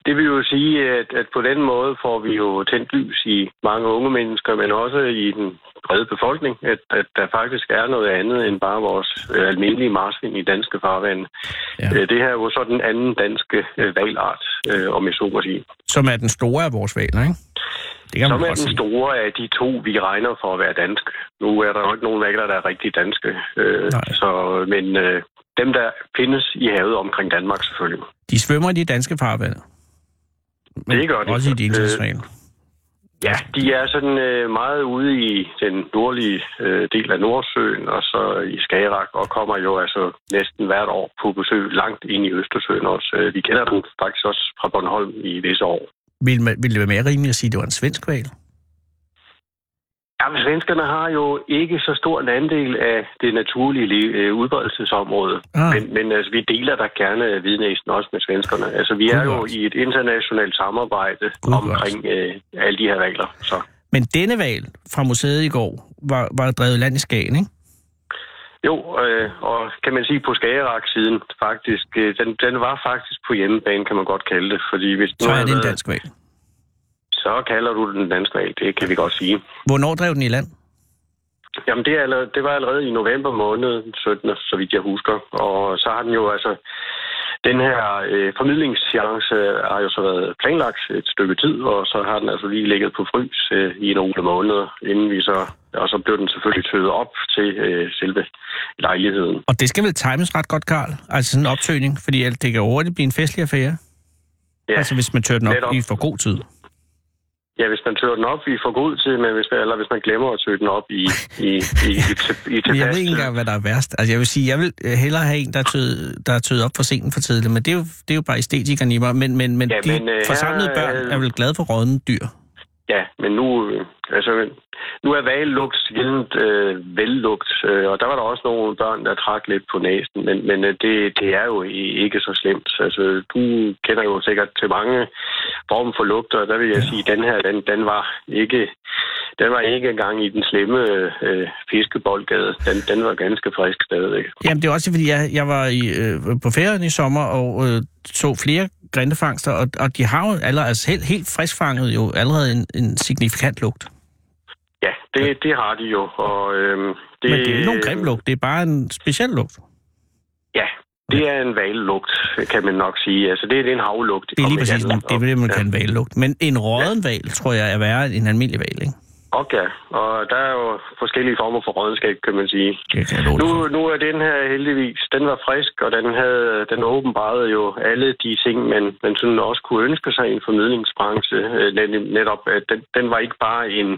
det vil jo sige, at, at på den måde får vi jo tændt lys i mange unge mennesker, men også i den brede befolkning, at, at der faktisk er noget andet end bare vores øh, almindelige marsvin i danske farvande. Ja. Øh, det her er jo så den anden danske øh, valart, øh, om jeg så må sige. Som er den store af vores valer, ikke? Det kan man Som er den store af de to, vi regner for at være danske. Nu er der jo ikke nogen valer, der er rigtig danske. Øh, Nej. så, men øh, dem, der findes i havet omkring Danmark selvfølgelig. De svømmer i de danske farvande. Men Det gør de. Også i de internationale. Ja, de er sådan øh, meget ude i den nordlige øh, del af Nordsøen, og så i Skagerrak, og kommer jo altså næsten hvert år på besøg langt ind i Østersøen også. Øh, vi kender dem faktisk også fra Bornholm i visse år. Vil, man, vil det være mere rimeligt at sige, at det var en svensk val? Ja, men svenskerne har jo ikke så stor en andel af det naturlige li- øh, udbredelsesområde. Ah. Men, men altså, vi deler da gerne vidnæsen også med svenskerne. Altså, vi er jo i et internationalt samarbejde Gud, omkring øh, alle de her regler. Så. Men denne val fra museet i går var, var drevet land i Skagen, ikke? Jo, øh, og kan man sige på Skagerrak-siden faktisk, øh, den, den var faktisk på hjemmebane, kan man godt kalde det. Fordi hvis Så er det en dansk val. Så kalder du den dansk valg, det kan vi godt sige. Hvornår drev den i land? Jamen, det, er allerede, det var allerede i november måned, 17. så vidt jeg husker. Og så har den jo altså... Den her øh, formidlingsseance har jo så været planlagt et stykke tid, og så har den altså lige ligget på frys øh, i nogle måneder, inden vi så... Og så blev den selvfølgelig tøet op til øh, selve lejligheden. Og det skal vel times ret godt, Karl? Altså sådan en optøning, fordi alt- det kan hurtigt blive en festlig affære. Ja, Altså hvis man tør den op netop. i for god tid. Ja hvis man tører den op i for god tid, men hvis man, eller hvis man glemmer at tøje den op i, i, i, i, til- i *laughs* Men jeg ved ikke engang, hvad der er værst. Altså jeg vil sige, jeg vil øh, hellere have en, der er tøet, der er tøet op for sent for tidligt, men det er jo, det er jo bare æstetikeren i mig. Men, men, men Ja, de men, øh, forsamlede her, børn er vel glade for rådne dyr. Ja, men nu, øh, altså, nu er vallugt sjældent øh, vellugt, øh, og der var der også nogle børn, der trak lidt på næsen, men, men øh, det, det er jo ikke så slemt. Altså, du kender jo sikkert til mange former for lugter, og der vil jeg Ja. sige, at den her, den, den var ikke... Den var ikke engang i den slemme øh, fiskeboldgade. Den, den var ganske frisk stadigvæk. Jamen, det er også fordi, jeg, jeg var i, øh, på ferien i sommer og øh, så flere grindefangster, og, og de har jo allerede, altså helt, helt friskfanget jo allerede en, en signifikant lugt. Ja, det, det har de jo. Og, øhm, det, Men det er ikke nogen grim lugt, det er bare en speciel lugt. Ja, det er en vallugt, kan man nok sige. Altså, det, det er en havlugt. Det er lige præcis det, er det, man ja. kan en vallugt. Men en råden ja. val, tror jeg, er værre end en almindelig val, ikke? Okay, og der er jo forskellige former for rådenskab, kan man sige. kan nu, nu er den her heldigvis, den var frisk, og den havde den åbenbarede jo alle de ting, man, man sådan også kunne ønske sig i en formidlingsbranche. Øh, netop, at den, den var ikke bare en,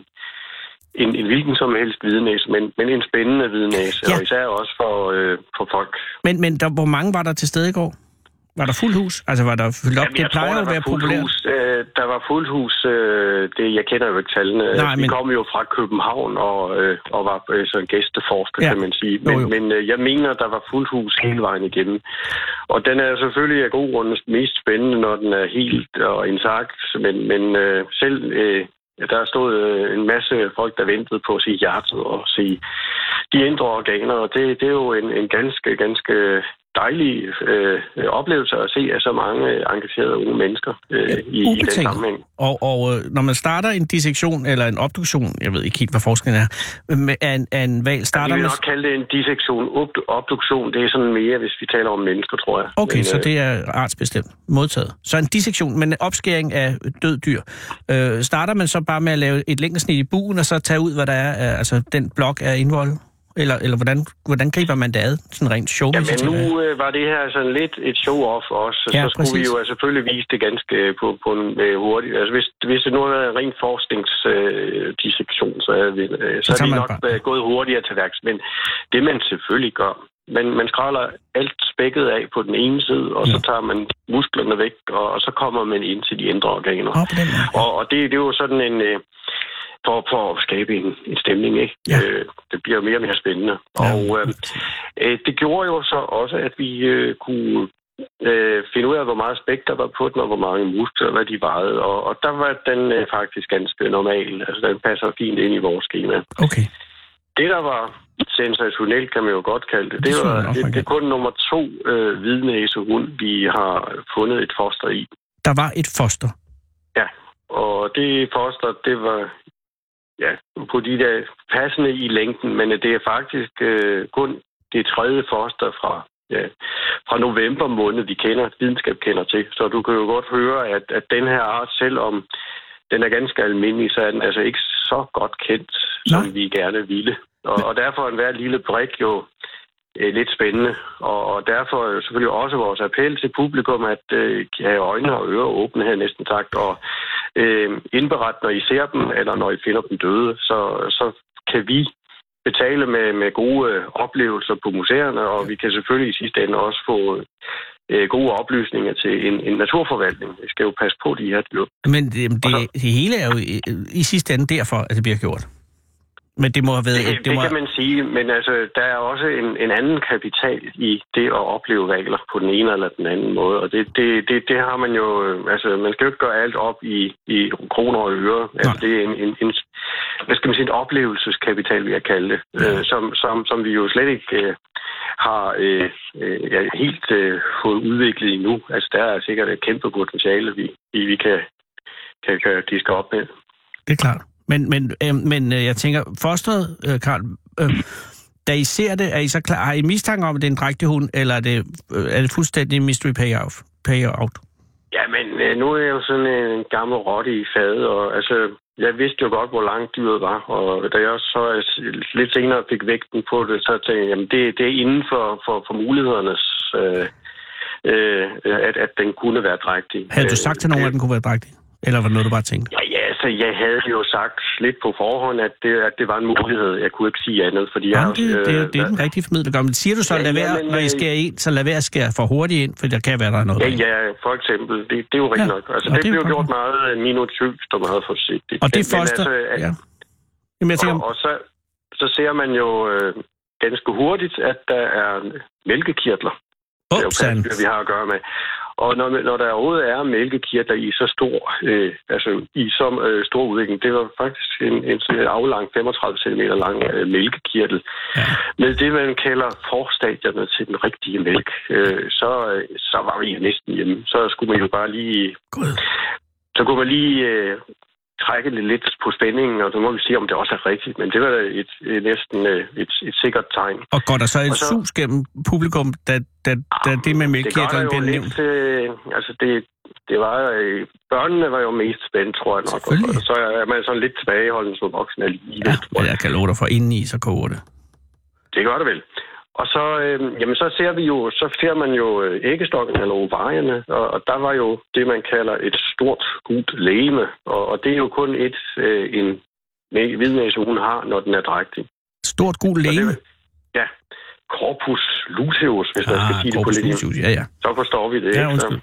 en, en hvilken som helst hvidnæse, men, men en spændende hvidnæse, ja. og især også for, øh, for folk. Men, men der, hvor mange var der til stede i går? Var der fuld hus? Altså var der fyldt op? Jamen, det plejer tror, at være populært. Hus, øh, der var fuld hus. Øh, det, jeg kender jo ikke tallene. Nej, Vi men... kom jo fra København og, øh, og var øh, så en gæsteforsker, ja. kan man sige. Men, jo, jo. men øh, jeg mener, der var fuld hus hele vejen igennem. Og den er selvfølgelig af god grund mest spændende, når den er helt og intakt. Men, men øh, selv øh, der stod øh, en masse folk, der ventede på at se hjertet og se de indre organer, og det, det er jo en, en ganske, ganske dejlig øh, oplevelse at se af så mange engagerede unge mennesker øh, ja, i, i den sammenhæng. Og, og øh, når man starter en dissektion eller en obduktion, jeg ved ikke helt, hvad forskningen er, med, af, en, af en valg starter ja, vi vil nok kalde det en dissektion. Obduktion, det er sådan mere, hvis vi taler om mennesker, tror jeg. Okay, Men, så øh, det er artsbestemt modtaget. Så en dissektion, men en opskæring af død dyr. Øh, starter man så bare med at lave et længdesnit i buen, og så tage ud, hvad der er, altså den blok er indvoldet? Eller, eller hvordan, hvordan griber man det ad, sådan rent show Ja, men nu øh, var det her sådan lidt et show-off også, ja, så skulle præcis. vi jo altså selvfølgelig vise det ganske på, på en øh, hurtigt. Altså hvis, hvis det nu havde været en ren forskningsdissektion, øh, så, havde vi, øh, så, så havde vi nok bare. gået hurtigere til værks. Men det man selvfølgelig gør, men man skræller alt spækket af på den ene side, og ja. så tager man musklerne væk, og, og så kommer man ind til de indre organer. Oh, og, og det, det er jo sådan en... Øh, for, for at skabe en, en stemning. Ikke? Ja. Øh, det bliver mere og mere spændende. Ja. Og øh, øh, det gjorde jo så også, at vi øh, kunne øh, finde ud af, hvor meget spæk der var på den, og hvor mange muskler, hvad de vejede. Og, og der var den øh, faktisk ganske normal. Altså, den passer fint ind i vores schema. Okay. Det, der var sensationelt, kan man jo godt kalde det, det, det var det, det er kun nummer to øh, hvidnæsehund, vi har fundet et foster i. Der var et foster? Ja, og det foster, det var ja, på de der passende i længden, men det er faktisk øh, kun det tredje foster fra, ja, fra november måned, vi kender, videnskab kender til. Så du kan jo godt høre, at, at den her art, selvom den er ganske almindelig, så er den altså ikke så godt kendt, som Nej. vi gerne ville. Og, og derfor er hver lille brik jo øh, lidt spændende. Og, og derfor selvfølgelig også vores appel til publikum, at øh, have øjne og ører åbne her næsten sagt, og øh, indberette, når I ser dem, eller når I finder dem døde, så, så kan vi betale med, med gode øh, oplevelser på museerne, og vi kan selvfølgelig i sidste ende også få øh, gode oplysninger til en, en naturforvaltning. Vi skal jo passe på de her dyr. Men det, det, det hele er jo i, i sidste ende derfor, at det bliver gjort. Men det må have været... Det, det, det må... kan man sige, men altså, der er også en, en anden kapital i det at opleve regler på den ene eller den anden måde, og det, det, det, det har man jo... Altså, man skal jo ikke gøre alt op i, i kroner og øre. Altså, det er en, en, en, hvad skal man sige, en oplevelseskapital, vi har kaldt det, ja. øh, som, som, som vi jo slet ikke øh, har øh, øh, ja, helt øh, fået udviklet endnu. Altså, der er sikkert et kæmpe potentiale, vi, vi, vi kan, kan, kan diske op med. Det er klart. Men, men, øh, men øh, jeg tænker, fosteret, øh, Karl, øh, da I ser det, er I så klar, har I mistanke om, at det er en drægtig hund, eller er det, øh, er det fuldstændig mystery payout? payout? Ja, men øh, nu er jeg jo sådan en gammel rotte i fadet, og altså, jeg vidste jo godt, hvor langt dyret var, og da jeg også så lidt senere fik vægten på det, så tænkte jeg, jamen det, det er inden for, for, for mulighedernes, øh, øh, at, at den kunne være drægtig. Havde du sagt til nogen, øh, at den kunne være drægtig? Eller var det noget, du bare tænkte? Ja, ja, altså, jeg havde jo sagt lidt på forhånd, at det, at det var en mulighed. Jeg kunne ikke sige andet, fordi ja, jeg... Det, det, det, det er den rigtige formidler. Men siger du så, ja, lad være, ja, men, når I øh, skærer ind, så lad være at skære for hurtigt ind, for der kan være, der er noget. Ja, ja, for eksempel. Det, det er jo rigtigt ja, nok. Altså, det, det blev gjort meget minutøst og meget forsigtigt. Og det første... Altså, ja. Jamen, jeg tænker... og, og så, så ser man jo øh, ganske hurtigt, at der er mælkekirtler. Upsan. Det er jo vi har at gøre med. Og når, når der overhovedet er mælkekirtler i så stor, øh, altså i så øh, stor udvikling, det var faktisk en, en, aflang 35 cm lang øh, mælkekirtel. Ja. Med det, man kalder forstadierne til den rigtige mælk, øh, så, øh, så var vi næsten hjemme. Så skulle man jo bare lige... God. Så kunne man lige øh, trække lidt, lidt på spændingen, og så må vi se, om det også er rigtigt. Men det var da et, et, næsten øh, et, et sikkert tegn. Og går der så et Og så- sus gennem publikum, da, da, da det med mælkekirtlen der bliver nævnt? lidt, øh, altså det, det var, øh, børnene var jo mest spændt, tror jeg nok. Og så er man sådan lidt tilbageholden som voksen alligevel, Ja, jeg kan love dig for, indeni så koger det. Det gør det vel. Og så, øh, jamen, så ser vi jo, så ser man jo øh, æggestokken eller ovarierne, og, og der var jo det, man kalder et stort, gult lægeme, og, og det er jo kun et, øh, en næ- hvidnæse, hun har, når den er drægtig. Stort gul Og det læge. var- Ja, corpus luteus, hvis man skal Ah, sige det på lidt. ja, ja. Så forstår vi det, Ja, ikke? Undskyld.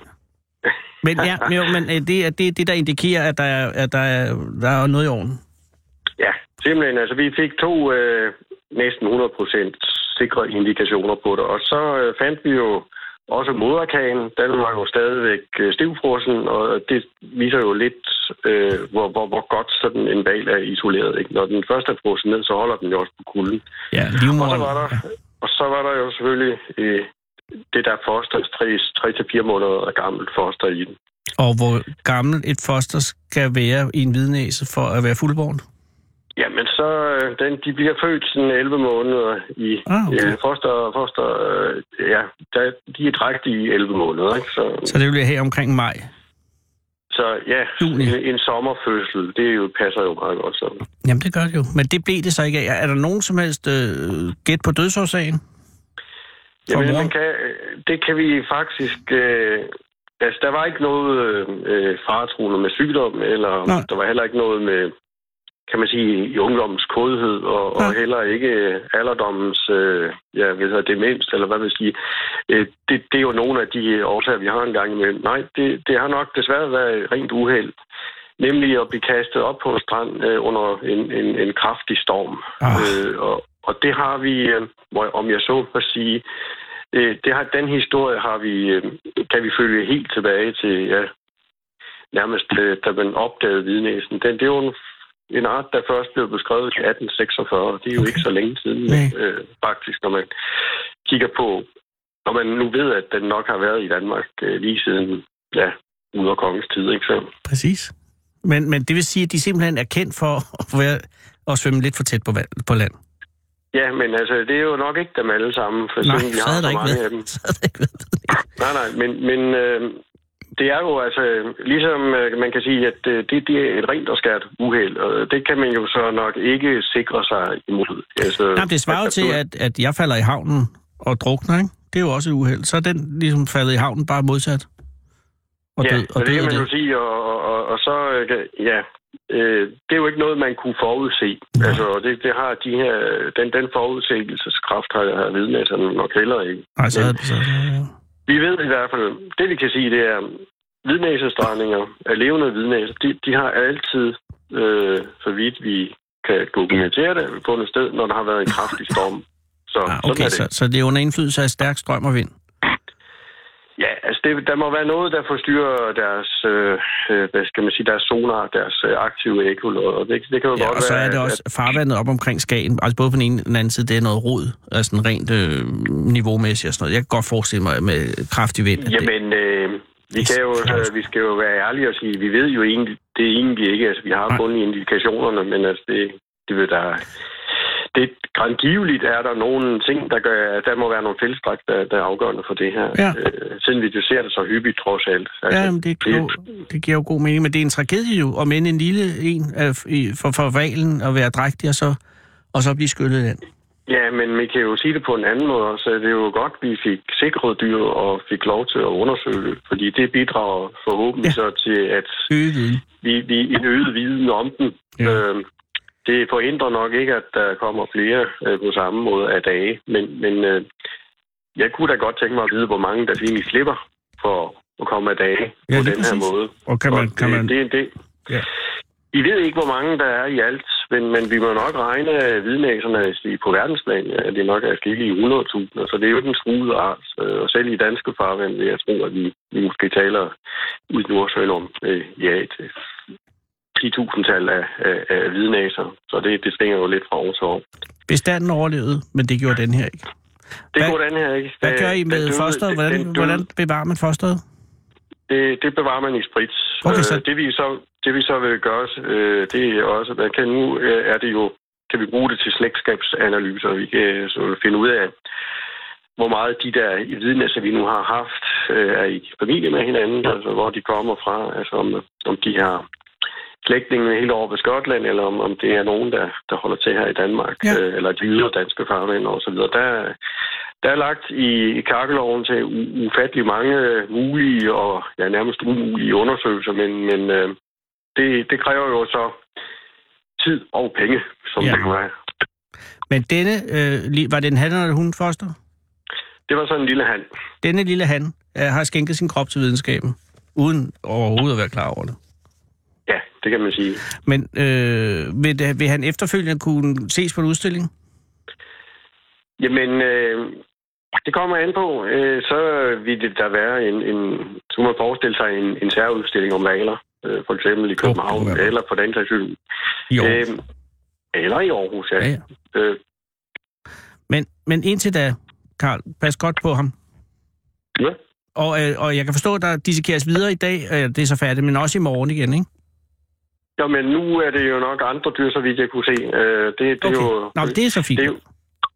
Men ja, men jo, men øh, det er det, det, der indikerer, at der er, at der er, der er noget i orden. Ja, simpelthen. Altså, vi fik to øh, næsten 100% sikre indikationer på det. Og så øh, fandt vi jo også moderkagen. Den var jo stadigvæk øh, stivfrossen, og det viser jo lidt, øh, hvor, hvor, hvor godt sådan en val er isoleret. Ikke? Når den først er frosset ned, så holder den jo også på kulden. Ja, Og så livmoderen. var der, og så var der jo selvfølgelig øh, det der foster, 3-4 måneder gammelt foster i den. Og hvor gammel et foster skal være i en hvidnæse for at være fuldborn? Jamen, så øh, den, de bliver født sådan 11 måneder i Ah, okay. ja, foster, foster øh, ja, der, de er drægtige i 11 måneder, ikke? Så, Så det jeg have omkring maj. så ja, Juni. en, en sommerfødsel, det jo, passer jo meget godt sådan. Jamen, det gør det jo. Men det blev det så ikke af. Er der nogen som helst øh, gæt på dødsårsagen? Jamen, man kan, det kan vi faktisk... Øh, altså, der var ikke noget øh, faretruende med sygdom, eller Nej. der var heller ikke noget med, kan man sige, i ungdommens kodhed, og, og Nej. heller ikke øh, alderdommens øh, ja, hvad hedder, demens, eller hvad vil jeg sige. Øh, det, det er jo nogle af de øh, årsager, vi har en gang imellem. Nej, det, det har nok desværre været rent uheld. Nemlig at blive kastet op på en strand øh, under en, en, en kraftig storm. Ah. Øh, og, og det har vi, øh, om jeg så må sige, øh, det har, den historie har vi, øh, kan vi følge helt tilbage til, ja, nærmest øh, da man opdagede hvidnæsen. Den, det er jo en, en art, der først blev beskrevet i 1846. Det er jo Okay. ikke så længe siden, Nej. øh, faktisk, når man kigger på, når man nu ved, at den nok har været i Danmark øh, lige siden, ja, ud af kongens tid, ikke så? Præcis. Men, men det vil sige, at de simpelthen er kendt for at, være, at svømme lidt for tæt på, vand, på land. Ja, men altså, det er jo nok ikke dem alle sammen, for Nej, siden vi har så mange af været. dem. Så havde der ikke været. Nej, nej, men, men øh, det er jo altså, ligesom øh, man kan sige, at øh, det, det er et rent og skært uheld, og det kan man jo så nok ikke sikre sig imod. Altså, Nej, det svarer jo at- til, at, at jeg falder i havnen og drukner, ikke? Det er jo også et uheld. Så er den ligesom faldet i havnen bare modsat. Og ja, død, og det død kan man jo det. sige, og, og, og, og så, øh, ja, øh, det er jo ikke noget, man kunne forudse. Nej. Altså, det, det har de her, den, den forudsigelseskraft har, har vidnæsserne nok heller ikke. Nej, så, er det- så, ja. Vi ved i hvert fald, det vi kan sige, det er, hvidnæsestrandinger af levende hvidnæser, de, de har altid, øh, så vidt vi kan dokumentere det, fundet sted, når der har været en kraftig storm. Så Ah, sådan okay, er det. så, så det er under indflydelse af stærk strøm og vind. Ja, altså det, der må være noget, der forstyrrer deres, øh, øh, hvad skal man sige, deres sonar, deres øh, aktive ekol, og det, det kan jo Ja, godt og så være, er det at- også farvandet op omkring Skagen. Altså både på den ene og den anden side, det er noget rod, altså sådan rent øh, niveaumæssigt og sådan noget. Jeg kan godt forestille mig med kraftig vind. at Jamen, øh, vi, kan jo, øh, vi skal jo være ærlige og sige, vi ved jo egentlig, det er egentlig ikke, altså vi har kun indikationerne, men altså det, det vil der, det grandgiveligt er der nogle ting, der gør, der må være nogle fællestræk, der, der er afgørende for det her. Ja. Øh, siden vi ser det så hyppigt trods alt. Altså, Ja, men det, er jo, det giver jo god mening, men det er en tragedie jo, om end en lille en i- for, for valen at være drægtig, og så, og så blive skyllet ind. Ja, men vi kan jo sige det på en anden måde også. Det er jo godt, at vi fik sikret dyr og fik lov til at undersøge det, fordi det bidrager forhåbentlig Ja. så til, at Øget vi, vi en øget viden om den. Ja. Øhm, det forhindrer nok ikke, at der kommer flere øh, på samme måde af dage, men, men øh, jeg kunne da godt tænke mig at vide, hvor mange der egentlig slipper for at komme af dage Ja, på den her præcis. måde. Og kan man, Og kan man, det, det, det, Ja. Vi ved ikke, hvor mange der er i alt, men, men vi må nok regne hvidnæserne i- på verdensplan, ja, det nok er skille i 100.000, så det er jo ikke en truet art. Øh, Og selv i danske farvand vil jeg tro, at vi, vi måske taler ud i Nordsøen om øh, ja, et 10.000-tal af, af, af hvidnæser. Så det, det svinger jo lidt fra år til år. bestanden overlevede, men det gjorde den her ikke. Det Hvad- går den her ikke. Hvad gør I med døde- fosteret? den Hvordan, døde. hvordan bevarer man fosteret? Det, det bevarer man i sprit. Okay, så- Øh, det, vi så, det vi så vil gøre, øh, det er også, man kan nu øh, er det jo, kan vi bruge det til slægtskabsanalyser. Vi kan så finde ud af, hvor meget de der vidnesser, vi nu har haft, øh, er i familie med hinanden, altså hvor de kommer fra, altså om, om de har slægtninge helt over ved Skotland, eller om, om det er nogen, der, der holder til her i Danmark, Ja. øh, eller de ydre danske farvand og så videre. Der, der er lagt i, i kakkeloven til ufattelig mange mulige og ja, nærmest umulige undersøgelser, men, men øh, det, det kræver jo så tid og penge, som Ja. det nu er. Men denne, øh, var det en han eller hun, Foster? Det var sådan en lille hand. Denne lille han øh, har skænket sin krop til videnskaben, uden overhovedet at være klar over det. Det kan man sige. Men øh, vil, vil han efterfølgende kunne ses på en udstilling? Jamen, øh, det kommer an på. Øh, så vil det der være en, en så kunne man forestille sig en, en særudstilling om valer, øh, for eksempel i København, være. eller på den sags skyld. Øh, eller i Aarhus, ja. ja, ja. Øh, Men, men indtil da, Karl, pas godt på ham. ja. Og, øh, og jeg kan forstå, at der dissekeres videre i dag, øh, det er så færdigt, men også i morgen igen, ikke? Jo, men nu er det jo nok andre dyr, så vidt jeg kunne se. Øh, det, det er jo, Nå, det er så fint. det er jo,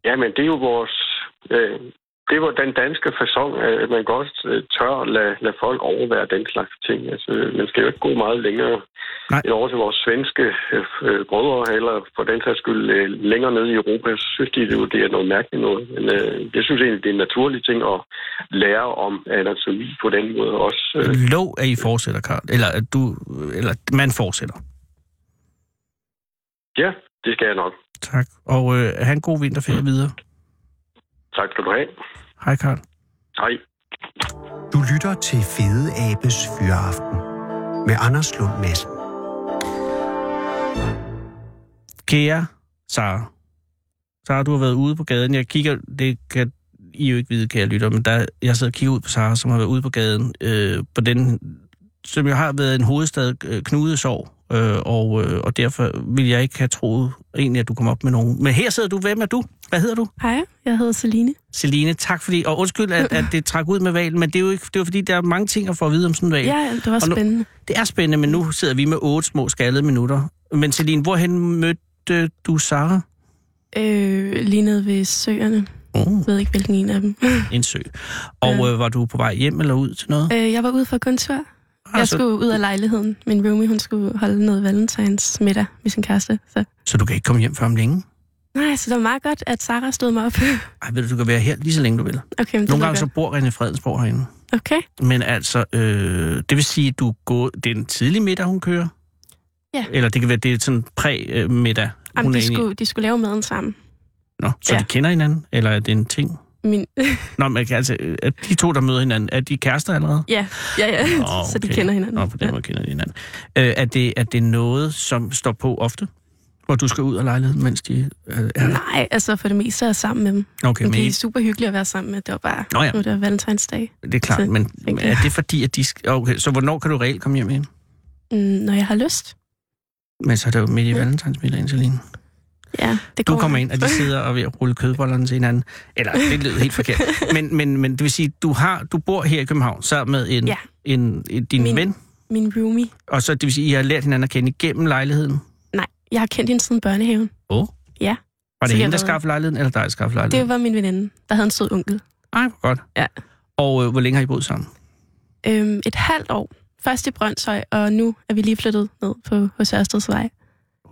ja, men det er jo vores... Øh, det var den danske fasong, at man godt øh, tør at lade, lade folk overvære den slags ting. Altså, man skal jo ikke gå meget længere Nej. over til vores svenske øh, øh, brødre, eller for den sags skyld øh, længere nede i Europa. Så synes de, det, jo, det er noget mærkeligt noget. Men øh, jeg synes egentlig, det er en naturlig ting at lære om anatomi på den måde også. Øh, Lov, at I fortsætter, Karl. Eller at du, eller man fortsætter. Ja, det skal jeg nok. Tak. Og øh, have en god vinterferie videre. Tak skal du have. Hej, Karl. Hej. Du lytter til Fede Abes Fyraften med Anders Lund Madsen. Kære Sara. Sara, du har været ude på gaden. Jeg kigger, det kan I jo ikke vide, kære lytter, men der, jeg sidder og kigger ud på Sara, som har været ude på gaden, øh, på den, som jo har været en hovedstad øh, knudesorg, øh, og, øh, og derfor vil jeg ikke have troet egentlig, at du kom op med nogen. Men her sidder du. Hvem er du? Hvad hedder du? Hej, jeg hedder Celine. Celine, tak fordi, og undskyld, at, at det trak ud med valen, men det er jo ikke, det er jo fordi, der er mange ting at få at vide om sådan en val. Ja, det var Og nu- spændende. Det er spændende, men nu sidder vi med otte små skaldede minutter. Men Celine, hvorhen mødte du Sara? Øh, lige nede ved søerne. Oh, Jeg ved ikke, hvilken en af dem. en sø. Og øh, var du på vej hjem eller ud til noget? øh, jeg var ude for tur. Jeg Altså, skulle ud af lejligheden. Min roomie, hun skulle holde noget valentines middag med sin kæreste. Så. Så du kan ikke komme hjem før om længe? Nej, så det var meget godt, at Sara stod mig op. Ej, ved du, du kan være her lige så længe du vil. Okay, men Nogle gange så bor René Fredensborg herinde. Okay, Men altså, øh, det vil sige, at du går, det er en tidlig middag, hun kører? Ja. Eller det kan være, det er sådan præ-middag, Jamen, hun de, skulle, de skulle lave maden sammen. Nå, så Ja. de kender hinanden? Eller er det en ting? Min, *laughs* Nå, men altså, er de to, der møder hinanden, er de kærester allerede? ja, ja, ja. Nå, *laughs* så de okay. kender hinanden. Nå, på den ja. måde kender de hinanden. Øh, er, det, er det noget, som står på ofte? Hvor du skal ud af lejligheden, mens de øh, er Nej, altså for det meste er jeg sammen med dem. Okay, Men I- er super hyggeligt at være sammen med. Det var bare, Nå ja. nu er det valentinsdag. det er klart, så men tænker er det fordi, at de skal... Okay, så hvornår kan du reelt komme hjem igen? Mm, når jeg har lyst. Men så er det jo midt i Ja. valentinsmiddagen, Celine. Ja, det Du går kommer ind, og de sidder og ved at rulle kødbollerne til hinanden. Eller, det lyder helt forkert. *laughs* Men, men, men det vil sige, du har du bor her i København sammen med en, Ja. en, en din Min- ven, Min roomie. og så det vil sige, I har lært hinanden at kende igennem lejligheden. Nej, jeg har kendt hende siden børnehaven. Åh. Ja. Var det Så hende, der skaffede lejligheden, eller dig, der skaffede lejligheden? Det var min veninde, der havde en sød onkel. Ej, hvor godt. Ja. Og øh, hvor længe har I boet sammen? Øhm, et halvt år. Først i Brøndshøj, og nu er vi lige flyttet ned på hos Ørstedsvej.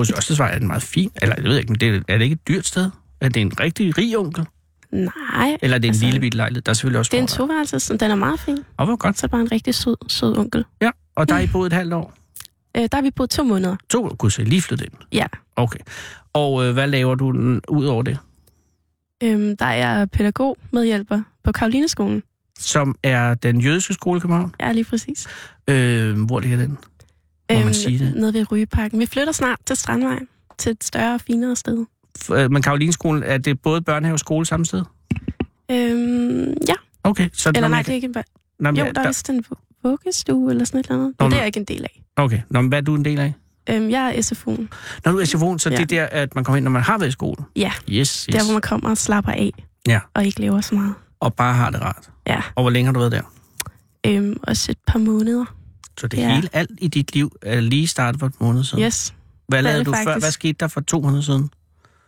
Hos Ørstedsvej er den meget fin. Eller jeg ved ikke, men det, er- er det ikke et dyrt sted? Er det en rigtig rig onkel? Nej, Eller er det en Altså, lille bitte lejlighed? Der er selvfølgelig også det er en toværelse, så den er meget fin. Og hvor godt. Så er bare en rigtig sød, sød onkel. Ja, og der har I boet et halvt år. Øh, der har vi boet to måneder. To, gud, så I lige flyttet ind. Ja. Okay. Og øh, hvad laver du ud over det? Øhm, der er pædagog medhjælper på Karolineskolen. Som er den jødiske skole i København. Ja, lige præcis. Øh, hvor ligger den? Må man sige det? Nede ved Rygeparken. Vi flytter snart til Strandvejen. Til et større og finere sted. Øh, Men Karolineskolen, er det både børnehave og skole samme sted? Øhm, ja, Okay, så eller nej, man det er ikke en... bør- Nå, men Jo, ja, der er vist en vu- vuggestue eller sådan et eller andet. Nå, Men det er jeg ikke en del af. Okay, Nå, men hvad er du en del af? Øhm, jeg er SFO'en. Når du er SFO'en, så Ja. det er der, at man kommer ind, når man har været i skole? Ja, Yes, yes. der hvor man kommer og slapper af. Ja. Og ikke laver så meget. Og bare har det rart. Ja. Og hvor længe har du været der? Øhm, også et par måneder. Så det Ja. hele, alt i dit liv, er lige startet for et måned siden. Yes. Hvad lavede du før? faktisk. Hvad skete der for to måneder siden?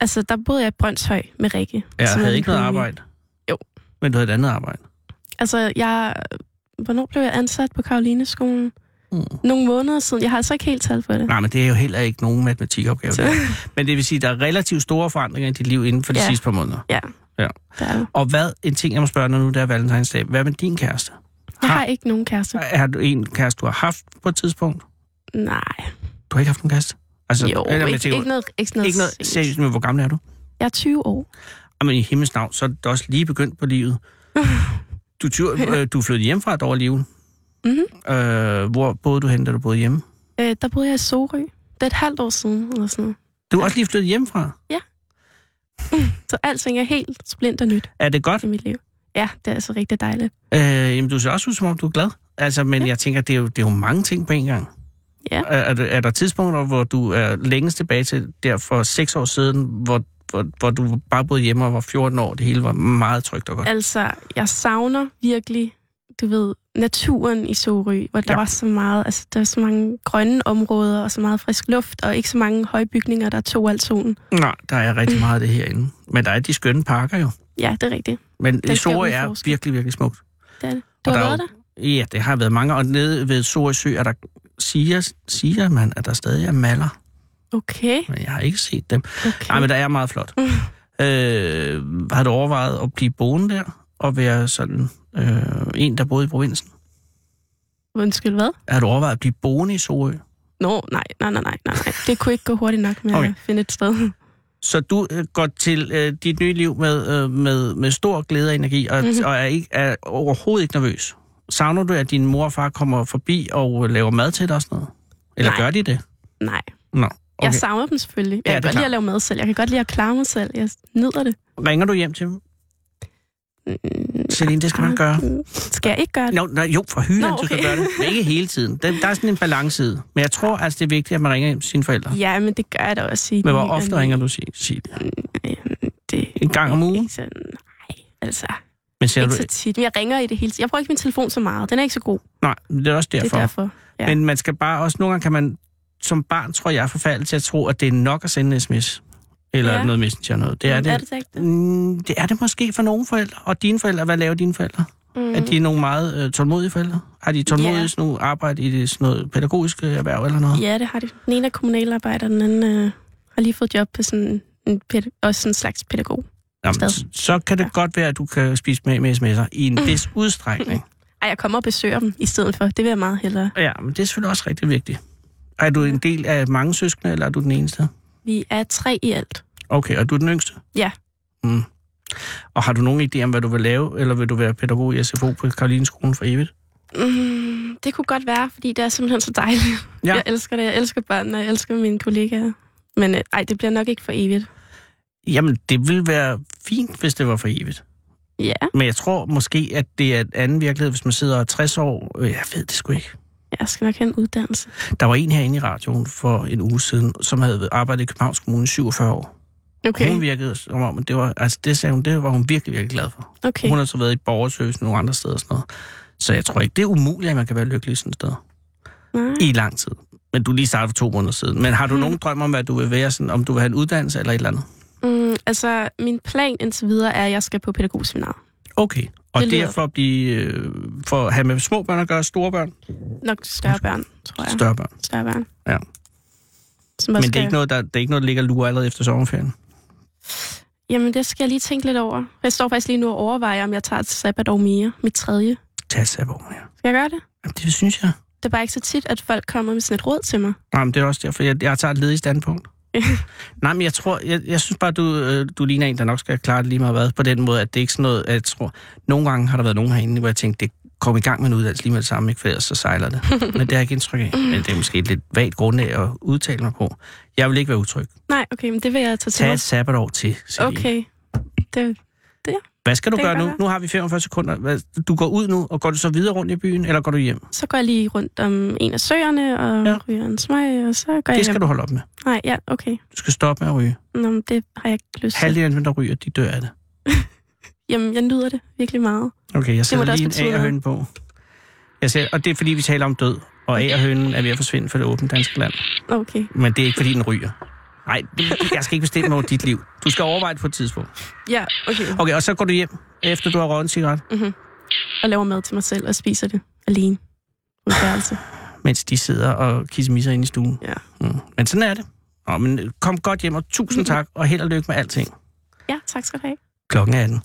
Altså, der boede jeg i Brøndshøj med Rikke. Jeg som er havde ikke noget arbejde. Jo. Men du havde et andet arbejde. Altså, jeg... Hvornår blev jeg ansat på Karolineskolen? Mm. Nogle måneder siden. Jeg har altså ikke helt tal for det. Nej, men det er jo heller ikke nogen matematikopgave. Så- der. Men det vil sige, at der er relativt store forandringer i dit liv inden for de Ja. sidste par måneder. Ja. Ja. Der. Og hvad, en ting, jeg må spørge dig nu, det er valentinsdag. Hvad med din kæreste? Jeg Har- har ikke nogen kæreste. Er du en kæreste, du har haft på et tidspunkt? Nej. Du har ikke haft nogen kæreste? Altså, Jo, eller, ikke, tænker, ikke noget, ikke noget, ikke noget seriøst, men hvor gammel er du? Jeg er 20 år. Jamen, i himmels navn, så er det også lige begyndt på livet. *laughs* Du, tyv- øh, du er flyttet hjem fra et år livet. Mhm. Øh, hvor boede du hen, da du boede hjemme? Øh, der boede jeg i Sorø. Det er et halvt år siden, eller sådan noget. Du er også lige flyttet hjemmefra. *laughs* Så alting er helt splinter nyt Er det godt? i mit liv. Ja, det er altså rigtig dejligt. Øh, jamen, du ser også ud, som om du er glad. Altså, men ja. jeg tænker, det er, jo, det er jo mange ting på en gang. Ja. Er, er, der- er der tidspunkter, hvor du er længst tilbage til der for seks år siden, hvor, hvor, hvor du bare boede hjemme og var 14 år, det hele var meget trygt og godt? Altså, jeg savner virkelig, du ved, naturen i Sorø, hvor der Ja. var så meget, altså der var så mange grønne områder og så meget frisk luft, og ikke så mange høje bygninger, der tog alt solen. Nej, der er rigtig meget af det herinde. Men der er de skønne parker jo. Ja, det er rigtigt. Men skal Sorø er virkelig, virkelig smukt. Det er det. Du Og har der er været der? Ja, det har været mange. Og nede ved Sorø Sø er der, siger, siger man, at der stadig er maller. Okay, Men jeg har ikke set dem. okay. Nej, men der er meget flot. øh, har du overvejet at blive boende der? Og være sådan øh, en, der boede i provinsen? Undskyld, hvad? Har du overvejet at blive boende i Sorø? Nå, nej, nej, nej, nej, nej. nej. Det kunne ikke gå hurtigt nok med okay. at finde et sted. Så du øh, går til øh, dit nye liv med, øh, med, med stor glæde og energi, og, mm-hmm. og er, ikke, er overhovedet ikke nervøs. Savner du, at din mor og far kommer forbi og laver mad til dig og sådan noget? Eller Nej. gør de det? Nej, Nå, okay. jeg savner dem selvfølgelig. Jeg Ja, kan godt lide at lave mad selv. Jeg kan godt lide at klare mig selv. Jeg nyder det. Ringer du hjem til dem? Mm, Celine, det skal man gøre. Skal jeg ikke gøre det? Jo, nej, jo for hylen, Nå, du skal okay. gøre det. Men ikke hele tiden. Der, der er sådan en balance i det. Men jeg tror altså, det er vigtigt, at man ringer hjem til sine forældre. Ja, men det gør jeg da også. Men hvor ofte ringer du, Sig- Silje? Det, En gang om ugen? Ikke så, nej, altså. Men ser Ikke du... så tit. Men jeg ringer i det hele tiden. Jeg bruger ikke min telefon så meget. Den er ikke så god. Nej, det er også Det derfor. er derfor. Ja. Men man skal bare også... Nogle gange kan man... Som barn tror jeg forfaldet til at tro, at det er nok at sende en sms. Eller Ja. noget messenger noget. Det er det. Er det? Mm, det er det måske for nogle forældre. Og dine forældre, hvad laver dine forældre? Mm. Er de nogle meget øh, tålmodige forældre? Har de tålmodige Ja. sådan nogle arbejde i det, sådan noget pædagogisk øh, erhverv eller noget? Ja, det har de. Den ene er kommunalarbejder, den anden øh, har lige fået job på sådan en, også sådan en slags pædagog. Jamen, så kan det godt være, at du kan spise med, med sms'er i en *clears throat* vis udstrækning. Ej, jeg kommer og besøger dem i stedet for. Det vil jeg meget hellere. Ja, men det er selvfølgelig også rigtig vigtigt. Er du en del af mange søskende, eller er du den eneste? Vi er tre i alt. Okay, og du er den yngste? Ja. Mm. Og har du nogen idé om, hvad du vil lave, eller vil du være pædagog i SFO på Karolineskolen for evigt? Mm, det kunne godt være, fordi det er simpelthen så dejligt. Ja. Jeg elsker det. Jeg elsker børnene, jeg elsker mine kollegaer. Men øh, ej, det bliver nok ikke for evigt. Jamen, det vil være fint, hvis det var for evigt. Ja, Men jeg tror måske, at det er en anden virkelighed, hvis man sidder 60 år. Øh, Jeg ved det sgu ikke. Jeg skal nok have en uddannelse. Der var en herinde i radioen for en uge siden, som havde arbejdet i Københavns Kommune i 47 år. Okay, Hun virkede som om, det var, altså det sagde hun, det var hun virkelig, virkelig glad for. okay. Hun har så været i borgerservice nogle andre steder og sådan noget. Så jeg tror ikke, det er umuligt, at man kan være lykkelig sådan et sted. Nej. I lang tid. Men du lige startet for to måneder siden. Men har du Mm. nogen drøm om, hvad du vil være, sådan, om du vil have en uddannelse eller et eller andet? Mm, altså, min plan indtil videre er, at jeg skal på pædagogseminar. Okay. Og Det det, er for at, blive, øh, for at have med små børn at gøre, store børn, Nok større børn, tror jeg. større børn. Større børn. Ja. Som Men det er, ikke noget, der, det er ikke noget, der ligger lurer allerede efter sommerferien. Jamen, det skal jeg lige tænke lidt over. Jeg står faktisk lige nu og overvejer, om jeg tager et sabbatår mere. Mit tredje. Tag sabor, ja. Skal jeg gøre det? Jamen, det synes jeg. Det er bare ikke så tit, at folk kommer med sådan et råd til mig. Nej, men det er også derfor, jeg, jeg tager et ledigt standpunkt. *laughs* Nej, men jeg tror, jeg, jeg synes bare, du, øh, du ligner en, der nok skal klare det lige meget hvad, på den måde, at det er ikke sådan noget, at jeg tror, nogle gange har der været nogen herinde, hvor jeg tænkte, det kom i gang med en uddannelse lige med det samme, ikke, for ellers så sejler det. *laughs* Men det har jeg ikke indtryk af. Men det er måske et lidt vagt grundlag at udtale mig på. Jeg vil ikke være utryg. Nej, okay, men det vil jeg tage til Tag et sabbatår til, Celine. Okay. Det, Hvad skal du Det gøre nu? godt Nu har vi 45 sekunder. Du går ud nu, og går du så videre rundt i byen, eller går du hjem? så går jeg lige rundt om en af søerne og Ja. ryger en smøg, og så går jeg Det hjem. skal du holde op med. Nej, ja, okay. Du skal stoppe med at ryge. Nå, men det har jeg ikke lyst til. Halvdelen der ryger, de dør af det. *laughs* Jamen, jeg nyder det virkelig meget. Okay, jeg sætter lige en betyde A og høn på. Jeg ser, og det er fordi, vi taler om død. Og A-hønen er ved at forsvinde for det åbne danske land. Okay. Men det er ikke, fordi den ryger. Nej, jeg skal ikke bestemme over dit liv. Du skal overveje det på et tidspunkt. Ja, okay. Okay, og så går du hjem, efter du har røget en cigaret, Og laver mad til mig selv og spiser det alene. På et værelse. mens de sidder og kissemisser inde i stuen. Ja. Mm. Men sådan er det. Nå, men kom godt hjem, og tusind tak, og held og lykke med alting. Ja, tak skal du have. Klokken er 18.